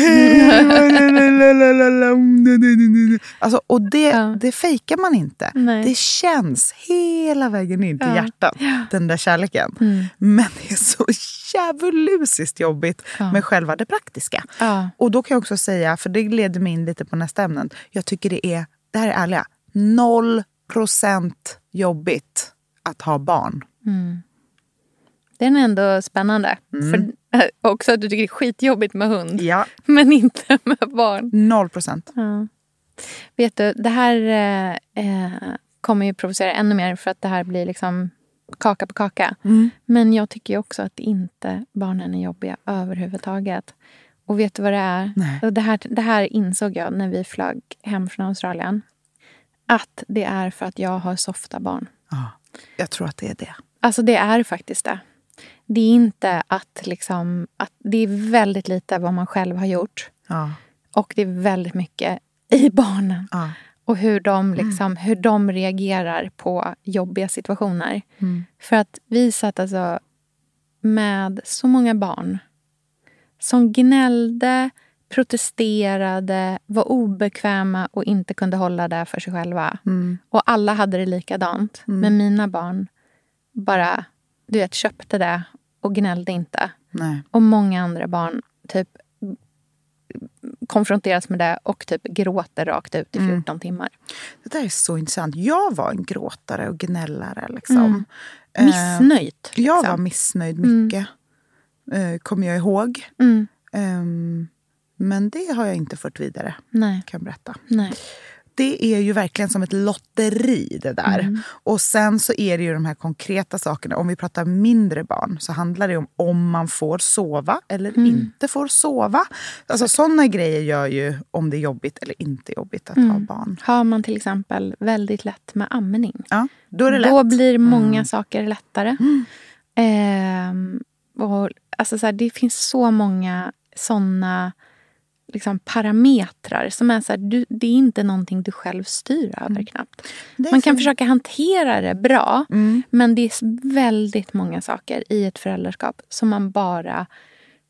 E: Alltså, och det,
F: Ja.
E: det fejkar man inte.
F: Nej.
E: Det känns hela vägen in till
F: Ja.
E: hjärtat, den där kärleken.
F: Mm.
E: Men det är så djävulusiskt jobbigt
F: Ja.
E: med själva det praktiska.
F: Ja.
E: Och då kan jag också säga, för det leder mig in lite på nästa ämne. Jag tycker det är, det här är ärliga, noll procent jobbigt att ha barn.
F: Mm. Den är ändå spännande. För, äh, också att du tycker det är skitjobbigt med hund.
E: Ja,
F: Men inte med barn.
E: noll procent.
F: Ja. Vet du, det här eh, eh, kommer ju provocera ännu mer för att det här blir liksom kaka på kaka. Men jag tycker också att inte barnen är jobbiga överhuvudtaget. Och vet du vad det är?
E: Nej.
F: Det, här, det här insåg jag när vi flög hem från Australien. Att det är för att jag har softa barn.
E: Ja, jag tror att det är det.
F: Alltså det är faktiskt det. Det är inte att liksom... Att det är väldigt lite vad man själv har gjort.
E: Ja,
F: Och det är väldigt mycket i barnen.
E: ja.
F: Och hur de, liksom, hur de reagerar på jobbiga situationer.
E: Mm.
F: För att vi satt alltså med så många barn som gnällde, protesterade, var obekväma och inte kunde hålla det för sig själva.
E: Mm.
F: Och alla hade det likadant. Men mina barn bara du vet, köpte det och gnällde inte.
E: Nej.
F: Och många andra barn typ konfronteras med det och typ gråter rakt ut i 14 timmar.
E: Det där är så intressant. Jag var en gråtare och gnällare. Liksom.
F: Mm.
E: Eh,
F: Missnöjt.
E: Jag
F: liksom.
E: var missnöjd
F: Mm.
E: mycket. Eh, kommer jag ihåg.
F: Mm.
E: Men det har jag inte fört vidare.
F: Nej.
E: Kan jag berätta.
F: Nej.
E: Det är ju verkligen som ett lotteri det där.
F: Mm.
E: Och sen så är det ju de här konkreta sakerna. Om vi pratar mindre barn så handlar det om om man får sova eller
F: Mm.
E: inte får sova. Alltså sådana grejer gör ju om det är jobbigt eller inte jobbigt att ha
F: Mm.
E: barn.
F: Har man till exempel väldigt lätt med amning.
E: Ja, då är det
F: Då
E: lätt.
F: blir många
E: Mm.
F: saker lättare. Ehm, och, alltså, så här, det finns så många såna liksom, parametrar som är så här, du, det är inte någonting du själv styr över knappt.
E: Det är
F: Man kan
E: så-
F: försöka hantera det bra
E: Mm.
F: men det är väldigt många saker i ett föräldraskap som man bara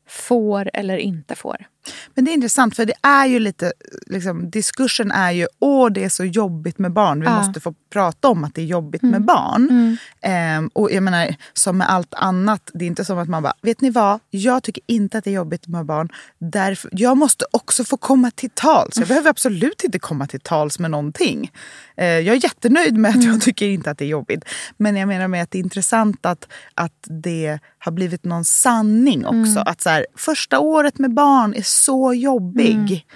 F: får eller inte får.
E: Men det är intressant för det är ju lite, liksom, diskursen är ju åh det är så jobbigt med barn. Vi
F: Ja.
E: måste få prata om att det är jobbigt
F: Mm.
E: med barn.
F: Mm.
E: Ehm, och jag menar, som med allt annat, det är inte som att man bara, vet ni vad? Jag tycker inte att det är jobbigt med barn. Därför, jag måste också få komma till tals. Jag behöver absolut inte komma till tals med någonting. Eh, jag är jättenöjd med att jag tycker inte att det är jobbigt. Men jag menar med att det är intressant att, att det har blivit någon sanning också.
F: Mm.
E: Att så här, första året med barn är så jobbig.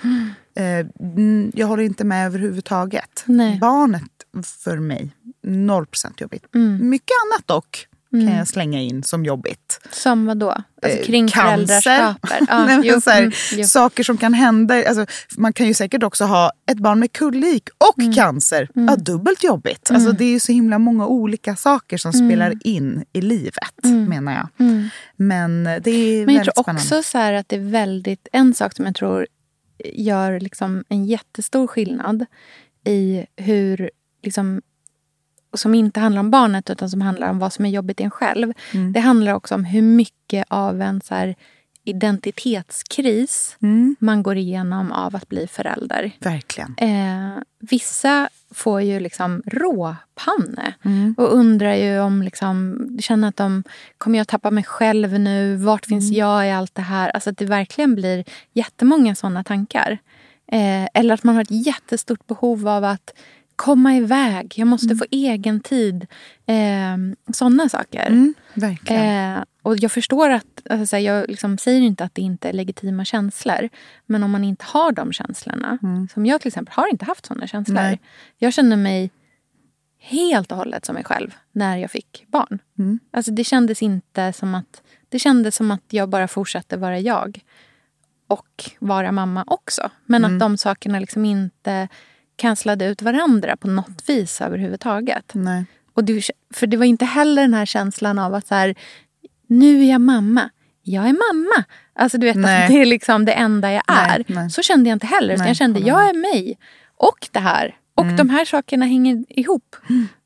E: Eh, mm, jag håller inte med överhuvudtaget.
F: Nej.
E: Barnet för mig, noll procent jobbigt.
F: Mm.
E: Mycket annat dock kan
F: Mm.
E: jag slänga in som jobbigt.
F: Som vad då? Alltså
E: Eh,
F: kring
E: cancer. Nej, så här,
F: mm,
E: saker som kan hända. Alltså, man kan ju säkert också ha ett barn med kolik och cancer.
F: Mm.
E: Ja, dubbelt jobbigt. Alltså, det är ju så himla många olika saker som
F: Mm.
E: spelar in i livet,
F: Mm.
E: menar jag.
F: Mm.
E: Men det är
F: Men jag tror
E: spännande.
F: också så att det är väldigt... En sak som jag tror gör liksom en jättestor skillnad i hur... Liksom, som inte handlar om barnet utan som handlar om vad som är jobbigt i en själv.
E: Mm.
F: Det handlar också om hur mycket av en så här identitetskris
E: Mm.
F: man går igenom av att bli förälder.
E: Verkligen.
F: Eh, vissa får ju liksom råpanne
E: Mm.
F: och undrar ju om... Liksom, känner att de kommer jag tappa mig själv nu? Vart finns
E: Mm.
F: jag i allt det här? Alltså att det verkligen blir jättemånga såna tankar. Eh, eller att man har ett jättestort behov av att komma iväg. Jag måste
E: Mm.
F: få egen tid. Eh, såna saker.
E: Mm, verkligen.
F: Eh, och jag förstår att, alltså, jag liksom säger inte att det inte är legitima känslor. Men om man inte har de känslorna. Som jag till exempel har inte haft såna känslor.
E: Mm. Nej.
F: Jag kände mig helt och hållet som mig själv när jag fick barn.
E: Mm.
F: Alltså det kändes inte som att, det kändes som att jag bara fortsatte vara jag. Och vara mamma också. Men
E: Mm.
F: att de sakerna liksom inte kanslade ut varandra på något vis överhuvudtaget.
E: Nej.
F: Och det, för det var inte heller den här känslan av att så här, nu är jag mamma. Jag är mamma. Alltså du vet
E: Nej.
F: att det är liksom det enda jag är.
E: nej.
F: Så kände jag inte heller. jag kände jag är mig. Och det här. Och
E: Mm.
F: de här sakerna hänger ihop.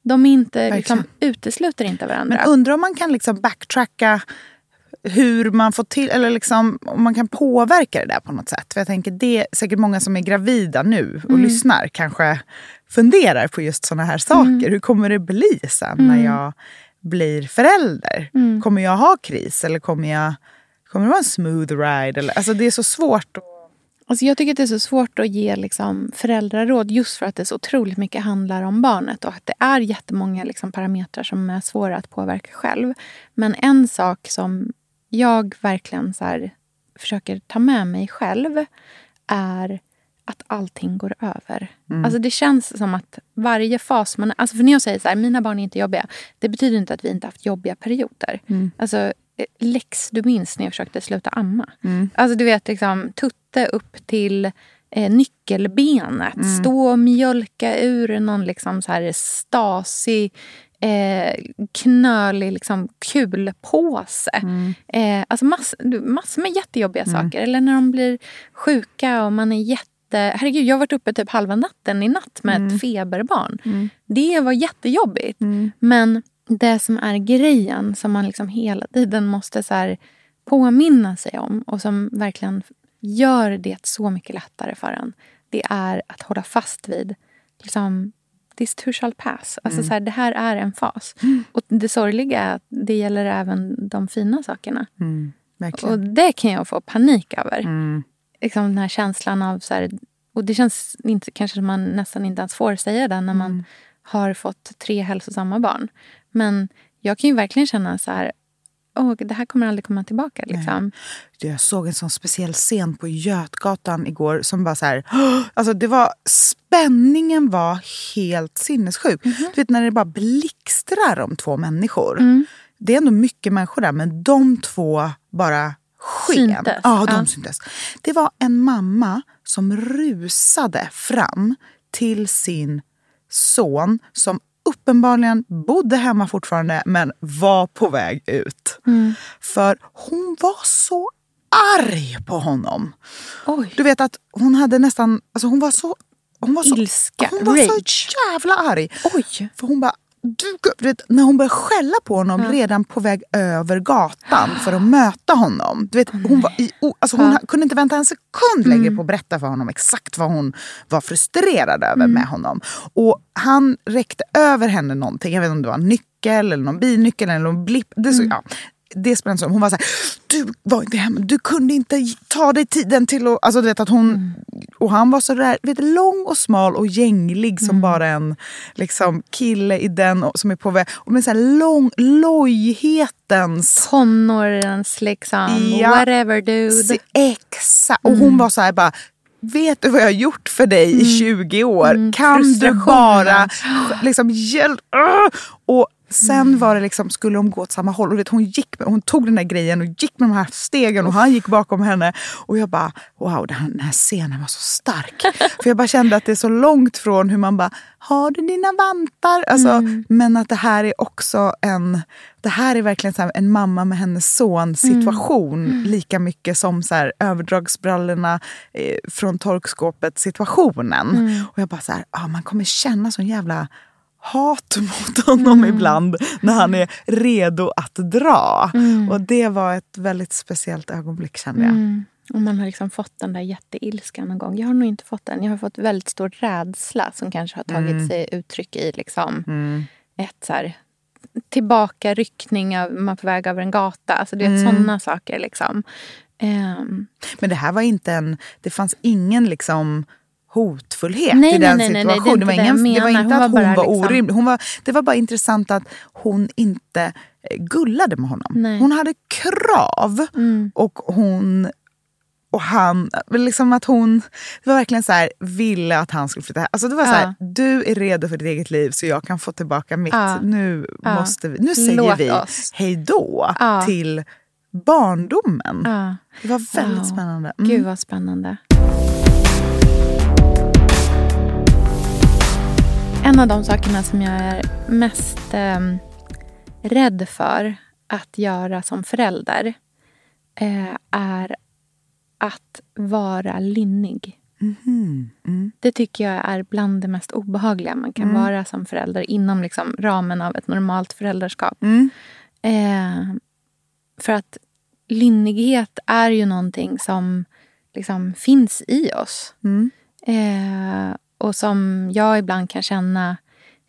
F: De är inte, liksom, utesluter inte varandra.
E: Men undrar om man kan liksom backtracka hur man får till, eller liksom, om man kan påverka det där på något sätt. För jag tänker det är säkert många som är gravida nu och
F: Mm.
E: lyssnar kanske funderar på just såna här saker. Hur kommer det bli sen när
F: Mm.
E: jag blir förälder?
F: Mm.
E: Kommer jag ha kris eller kommer, jag, kommer det vara en smooth ride? Eller, alltså det är så svårt. Att,
F: Alltså jag tycker att det är så svårt att ge liksom föräldraråd just för att det så otroligt mycket handlar om barnet och att det är jättemånga liksom parametrar som är svåra att påverka själv. Men en sak som jag verkligen så här försöker ta med mig själv är att allting går över.
E: Mm.
F: Alltså det känns som att varje fas man... Alltså för när jag säger så här, mina barn är inte jobbiga. Det betyder inte att vi inte haft jobbiga perioder.
E: Mm.
F: Alltså, eh, Lex, du minns när jag försökte sluta amma.
E: Mm.
F: Alltså du vet, liksom, tutte upp till eh, nyckelbenet.
E: Mm.
F: Stå och mjölka ur någon liksom så här stasig, eh, knölig liksom, kulpåse.
E: Mm.
F: Eh, alltså mass, massor med jättejobbiga saker. Eller när de blir sjuka och man är jätte... Herregud, jag har varit uppe typ halva natten i natt med ett feberbarn. Det var jättejobbigt. Men det som är grejen som man liksom hela tiden måste så påminna sig om och som verkligen gör det så mycket lättare för en. Det är att hålla fast vid liksom, this too shall pass. Alltså,
E: Mm.
F: så här, det här är en fas. Och det sorgliga är att det gäller även de fina sakerna.
E: Mm.
F: Och det kan jag få panik över.
E: Mm.
F: Liksom den här känslan av... Så här, och det känns inte, kanske som man nästan inte ens får säga det när man
E: Mm.
F: har fått tre hälsosamma barn. Men jag kan ju verkligen känna så här, åh, det här kommer aldrig komma tillbaka. Liksom.
E: Jag såg en sån speciell scen på Götgatan igår som bara så här, alltså det var, spänningen var helt sinnessjuk.
F: Mhm.
E: Du vet när det bara blixtrar om två människor.
F: Mm.
E: Det är ändå mycket människor där men de två bara sken.
F: Syntes.
E: Ja, de
F: Ja.
E: syntes. Det var en mamma som rusade fram till sin son som uppenbarligen bodde hemma fortfarande men var på väg ut.
F: Mm.
E: För hon var så arg på honom.
F: Oj.
E: Du vet att hon hade nästan, alltså hon var så hon var så,
F: Ilska,
E: hon var
F: rage.
E: så jävla arg.
F: Oj.
E: För hon bara, du, vet, när hon började skälla på honom redan på väg över gatan för att möta honom. Du vet, hon var i, alltså hon
F: Ja.
E: kunde inte vänta en sekund längre på att berätta för honom exakt vad hon var frustrerad över med honom. Och han räckte över henne någonting, jag vet inte om det var en nyckel eller någon bilnyckel eller någon blipp. Det, så, ja, det spelar inte så Hon var så här, du var inte hemma, du kunde inte ta dig tiden till att... Alltså du vet att hon... Och han var så där, vet, lång och smal och gänglig som bara en liksom, kille i den och, som är på väg. Och med så här lång, lojhetens...
F: Tonårens liksom,
E: Ja.
F: whatever dude.
E: Exakt. Och hon var så här bara... Vet du vad jag har gjort för dig i 20 år? kan du bara liksom hjälpa? Och sen var det liksom, skulle de gå åt samma håll. Och vet, hon, gick med, hon tog den där grejen och gick med de här stegen och han gick bakom henne. Och jag bara, wow, den här, den här scenen var så stark. för jag bara kände att det är så långt från hur man bara, har du dina vantar? Alltså, Men att det här är också en, det här är verkligen så en mamma med hennes son situation. Lika mycket som så här, överdragsbrallorna eh, från torkskåpet situationen. Och jag bara så här, ah, man kommer känna sån jävla hat mot honom ibland när han är redo att dra. Och det var ett väldigt speciellt ögonblick kände jag.
F: Mm. Och man har liksom fått den där jätteilskan någon gång. Jag har nog inte fått den. Jag har fått väldigt stor rädsla som kanske har tagit
E: Mm.
F: sig uttryck i liksom ett så här, tillbakaryckning av man är på väg över en gata. Alltså det är
E: Mm.
F: sådana saker. Liksom. Ehm,
E: Men det här var inte en, det fanns ingen liksom hotfullhet
F: Nej,
E: i den
F: nej, nej, nej,
E: situationen.
F: det
E: var ingen,
F: det
E: det var inte
F: Hon
E: att
F: var
E: hon
F: bara
E: var
F: liksom-
E: orimlig. Hon var, det var bara intressant att hon inte eh, gullade med honom. Hon hade krav
F: mm.
E: och hon och han, liksom att hon det var verkligen så här, ville att han skulle flytta hem. Alltså det var så här, du är redo för ditt eget liv så jag kan få tillbaka mitt.
F: Ja.
E: Nu,
F: Ja.
E: måste vi, nu säger
F: Låt
E: vi
F: oss.
E: hej då
F: Ja.
E: till barndomen.
F: ja.
E: Det var väldigt spännande. Mm.
F: Gud vad spännande. En av de sakerna som jag är mest ehm, rädd för att göra som förälder eh, är att vara linnig.
E: Mhm. Mm.
F: Det tycker jag är bland det mest obehagliga man kan
E: Mm.
F: vara som förälder inom liksom ramen av ett normalt föräldraskap.
E: Mm.
F: Eh, för att linnighet är ju någonting som liksom finns i oss.
E: Mm.
F: Eh, och som jag ibland kan känna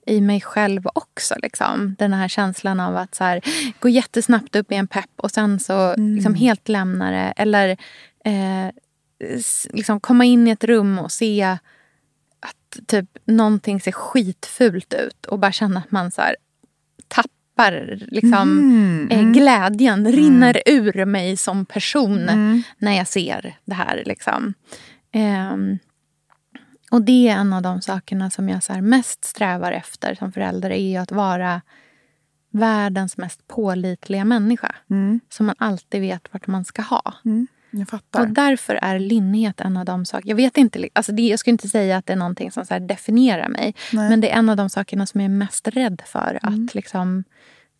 F: i mig själv också. Liksom. Den här känslan av att så här, gå jättesnabbt upp i en pepp och sen så liksom helt lämna det. Eller eh, liksom komma in i ett rum och se att typ någonting ser skitfult ut och bara känna att man så här, tappar liksom,
E: Mm,
F: eh,
E: mm.
F: glädjen. Rinner ur mig som person
E: Mm.
F: när jag ser det här. Liksom. Ehm, och det är en av de sakerna som jag så mest strävar efter som förälder. är att vara världens mest pålitliga människa.
E: Mm.
F: Som man alltid vet vart man ska ha.
E: Mm. Jag fattar.
F: Och därför är linnighet en av de saker... Jag vet inte, alltså det, jag skulle inte säga att det är någonting som så definierar mig.
E: Nej.
F: Men det är en av de sakerna som jag är mest rädd för att, liksom,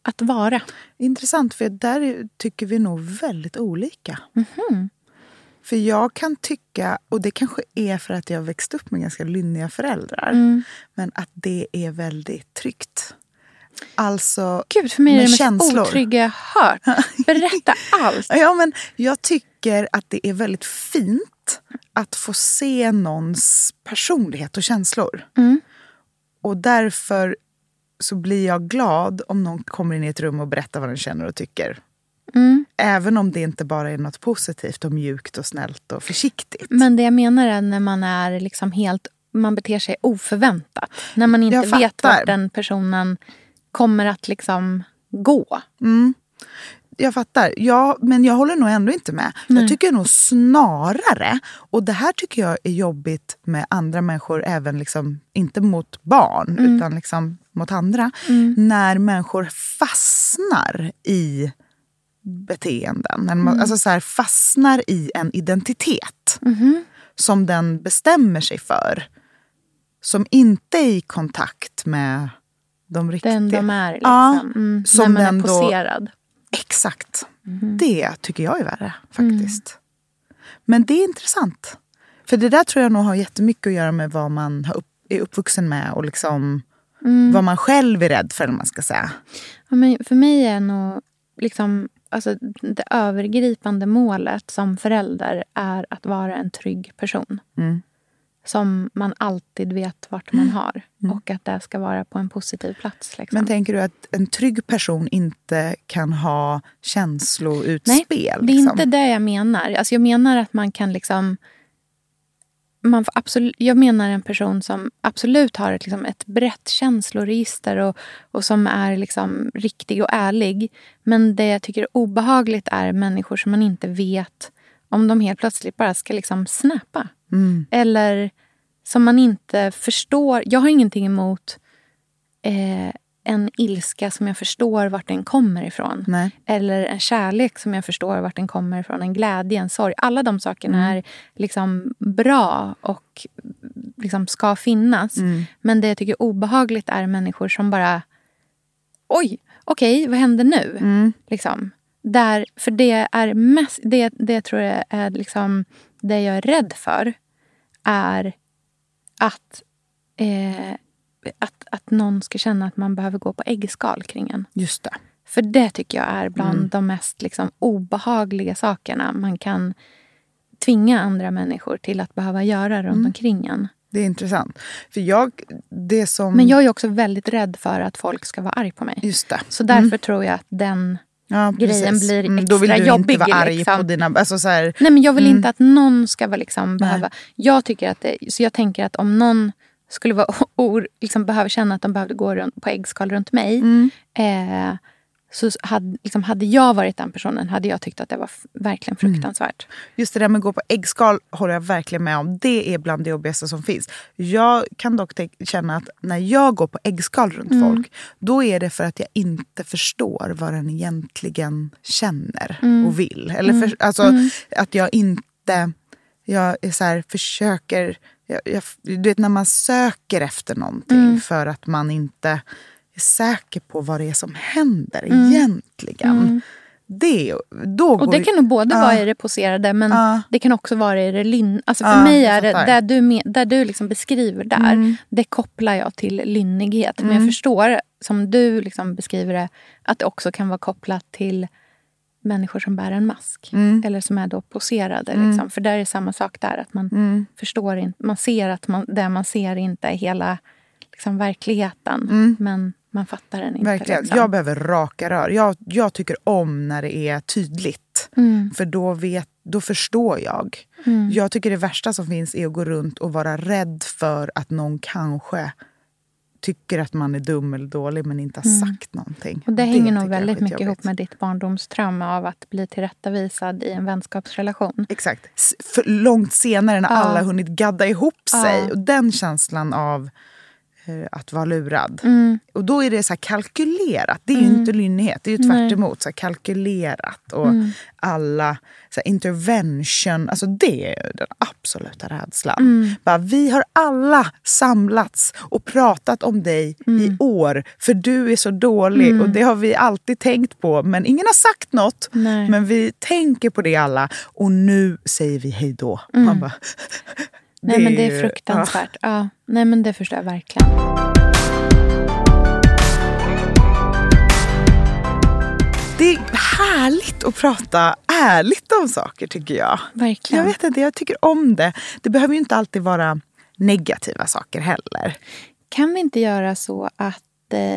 F: att vara.
E: Intressant, för där är- tycker vi nog väldigt olika.
F: Mhm.
E: För jag kan tycka, och det kanske är för att jag växt upp med ganska lynniga föräldrar,
F: Mm.
E: men att det är väldigt tryggt. Alltså
F: Gud, för mig är
E: med
F: det mest
E: känslor.
F: otrygga jag hört. Berätta allt.
E: Ja, men jag tycker att det är väldigt fint att få se någons personlighet och känslor.
F: Mm.
E: Och därför så blir jag glad om någon kommer in i ett rum och berättar vad den känner och tycker.
F: Mm.
E: Även om det inte bara är något positivt och mjukt och snällt och försiktigt.
F: Men det jag menar är när man är liksom helt... Man beter sig oförväntat. När man inte vet vart den personen kommer att liksom gå.
E: Mm. Jag fattar. Ja, men jag håller nog ändå inte med.
F: Nej.
E: Jag tycker nog snarare, och det här tycker jag är jobbigt med andra människor, även liksom, inte mot barn,
F: Mm.
E: utan liksom mot andra.
F: Mm.
E: När människor fastnar i beteenden.
F: Mm.
E: Alltså så här, fastnar i en identitet
F: Mhm.
E: som den bestämmer sig för. Som inte är i kontakt med de riktiga.
F: Den de är. Liksom.
E: Ja,
F: mm.
E: som
F: När man
E: den
F: är
E: då-
F: poserad.
E: Exakt.
F: Mhm.
E: Det tycker jag är värre faktiskt. Men det är intressant. För det där tror jag nog har jättemycket att göra med vad man har upp, är uppvuxen med och liksom
F: Mm.
E: vad man själv är rädd för, man ska säga.
F: Ja, men för mig är nog liksom, alltså, det övergripande målet som förälder är att vara en trygg person.
E: Mm.
F: Som man alltid vet vart man har. Och att det ska vara på en positiv plats. Liksom.
E: Men tänker du att en trygg person inte kan ha känsloutspel?
F: Nej, det är
E: liksom?
F: inte det jag menar. Alltså jag menar att man kan liksom... Man får absolut, jag menar en person som absolut har ett, liksom ett brett känsloregister och, och som är liksom riktig och ärlig. Men det jag tycker är obehagligt är människor som man inte vet om de helt plötsligt bara ska liksom snappa.
E: Mm.
F: Eller som man inte förstår. Jag har ingenting emot eh, en ilska som jag förstår vart den kommer ifrån.
E: Nej.
F: Eller en kärlek som jag förstår vart den kommer ifrån. En glädje, en sorg. Alla de sakerna
E: Mm.
F: är liksom bra och liksom ska finnas.
E: Mm.
F: Men det jag tycker är obehagligt är människor som bara... Oj, okej, vad händer nu?
E: Mm.
F: Liksom. Där, för det är mest, det, det tror jag är liksom, det jag är rädd för är att, eh, att, att någon ska känna att man behöver gå på äggskal kring en.
E: Just det.
F: För det tycker jag är bland
E: Mm.
F: de mest liksom, obehagliga sakerna man kan tvinga andra människor till att behöva göra runt
E: Mm.
F: omkring en.
E: Det är intressant. För jag, det som...
F: Men jag är också väldigt rädd för att folk ska vara arg på mig.
E: Just det.
F: Så därför
E: Mm.
F: tror jag att den
E: Ja,
F: grejen
E: precis.
F: blir
E: Mm,
F: extra
E: Då vill du
F: jobbig.
E: inte vara arg
F: liksom.
E: på dina... Alltså så här,
F: Nej, men jag vill
E: Mm.
F: inte att någon ska vara liksom behöva... Jag tycker att det, så jag tänker att om någon skulle vara or, liksom behöva känna att de behövde gå runt, på äggskal runt mig.
E: Mm.
F: Eh, så hade, liksom, hade jag varit den personen hade jag tyckt att det var verkligen
E: Mm.
F: fruktansvärt.
E: Just det där med att gå på äggskal håller jag verkligen med om. Det är bland det jobbigaste som finns. Jag kan dock känna att när jag går på äggskal runt
F: Mm.
E: folk, då är det för att jag inte förstår vad den egentligen känner
F: Mm.
E: och vill. Eller
F: Mm.
E: för, alltså,
F: Mm.
E: att jag inte... Jag är så här, försöker... Jag, jag, du vet när man söker efter någonting
F: Mm.
E: för att man inte är säker på vad det är som händer
F: Mm.
E: egentligen.
F: Mm.
E: Det, då
F: Och det kan nog både
E: Ja.
F: vara i det poserade men
E: Ja.
F: det kan också vara i det lynn... Alltså för
E: Ja,
F: mig är det, där du, där du liksom beskriver där,
E: Mm.
F: det kopplar jag till lynnighet. Men
E: Mm.
F: jag förstår, som du liksom beskriver det, att det också kan vara kopplat till människor som bär en mask.
E: Mm.
F: Eller som är då poserade.
E: Mm.
F: Liksom. För där är samma sak där. Att man
E: Mm.
F: förstår inte, man ser att man, det man ser inte är hela liksom, verkligheten.
E: Mm.
F: Men man fattar den inte.
E: Verkligen.
F: Liksom.
E: Jag behöver raka rör. Jag, jag tycker om när det är tydligt.
F: Mm.
E: För då, vet, då förstår jag.
F: Mm.
E: Jag tycker det värsta som finns är att gå runt och vara rädd för att någon kanske tycker att man är dum eller dålig men inte har
F: Mm.
E: sagt någonting.
F: Och det hänger nog
E: jag är
F: väldigt mycket
E: skitjobbigt.
F: ihop med ditt barndomstrauma av att bli tillrättavisad i en vänskapsrelation.
E: Exakt. För långt senare när
F: Ja.
E: alla hunnit gadda ihop sig.
F: Ja.
E: Och den känslan av att vara lurad.
F: Mm.
E: Och då är det så kalkylerat. Det är ju
F: Mm.
E: inte lynnighet. Det är ju tvärt emot, så kalkylerat. Och
F: Mm.
E: alla så intervention. Alltså det är den absoluta rädslan.
F: Mm.
E: Bara, vi har alla samlats och pratat om dig i år. För du är så dålig.
F: Mm.
E: Och det har vi alltid tänkt på. Men ingen har sagt något.
F: Nej.
E: Men vi tänker på det alla. Och nu säger vi hej då.
F: Mm.
E: Man bara,
F: Nej, men det är fruktansvärt. Ja. Nej, men det förstår jag verkligen.
E: Det är härligt att prata ärligt om saker tycker jag.
F: Verkligen.
E: Jag vet inte, jag tycker om det. Det behöver ju inte alltid vara negativa saker heller.
F: Kan vi inte göra så att eh,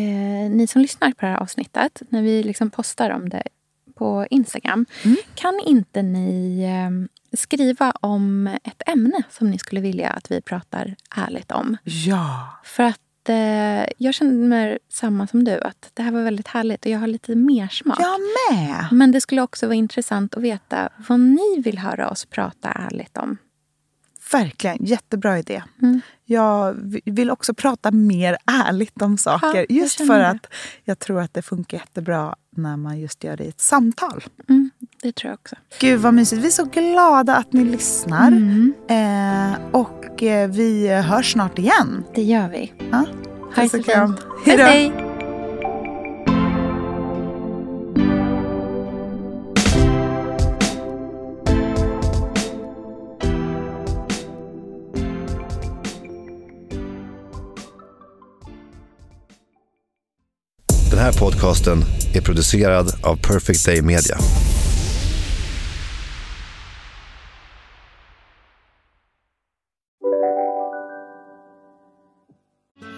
F: eh, ni som lyssnar på det här avsnittet, när vi liksom postar om det på Instagram,
E: Mm.
F: kan inte ni eh, skriva om ett ämne som ni skulle vilja att vi pratar ärligt om?
E: Ja.
F: För att jätte... Jag känner samma som du, att det här var väldigt härligt och jag har lite mer smak.
E: Jag med!
F: Men det skulle också vara intressant att veta vad ni vill höra oss prata ärligt om.
E: Verkligen, jättebra idé.
F: Mm.
E: Jag vill också prata mer ärligt om saker.
F: Ja,
E: just för att jag tror att det funkar jättebra när man just gör det i ett samtal.
F: Mm, det tror jag också.
E: Gud vad mysigt. Vi är så glada att ni lyssnar.
F: Mm.
E: Eh, och eh, vi hörs snart igen.
F: Det gör vi.
E: Ja.
F: Ha det så fint.
E: Hej, då.
K: Här podcasten är producerad av Perfect Day Media.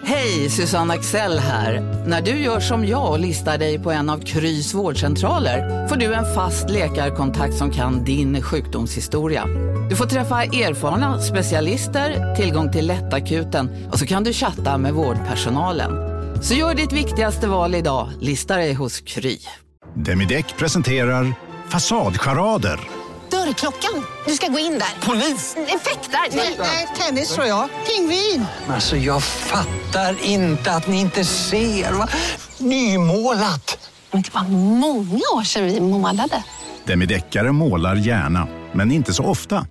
L: Hej, Susanne Axel här. När du gör som jag och listar dig på en av Krys vårdcentraler får du en fast läkarkontakt som kan din sjukdomshistoria. Du får träffa erfarna specialister, tillgång till lättakuten och så kan du chatta med vårdpersonalen. Så gör ditt viktigaste val idag, lista dig hos Kry.
M: Demideck presenterar Fasadcharader.
N: Dörrklockan. Du ska gå in där. Polis? Effektar? Nej, tennis tror jag. Pingvin.
O: Alltså jag fattar inte att ni inte ser. Va? Nymålat!
N: Men det var många år sedan vi målade.
M: Demideckare målar gärna, men inte så ofta.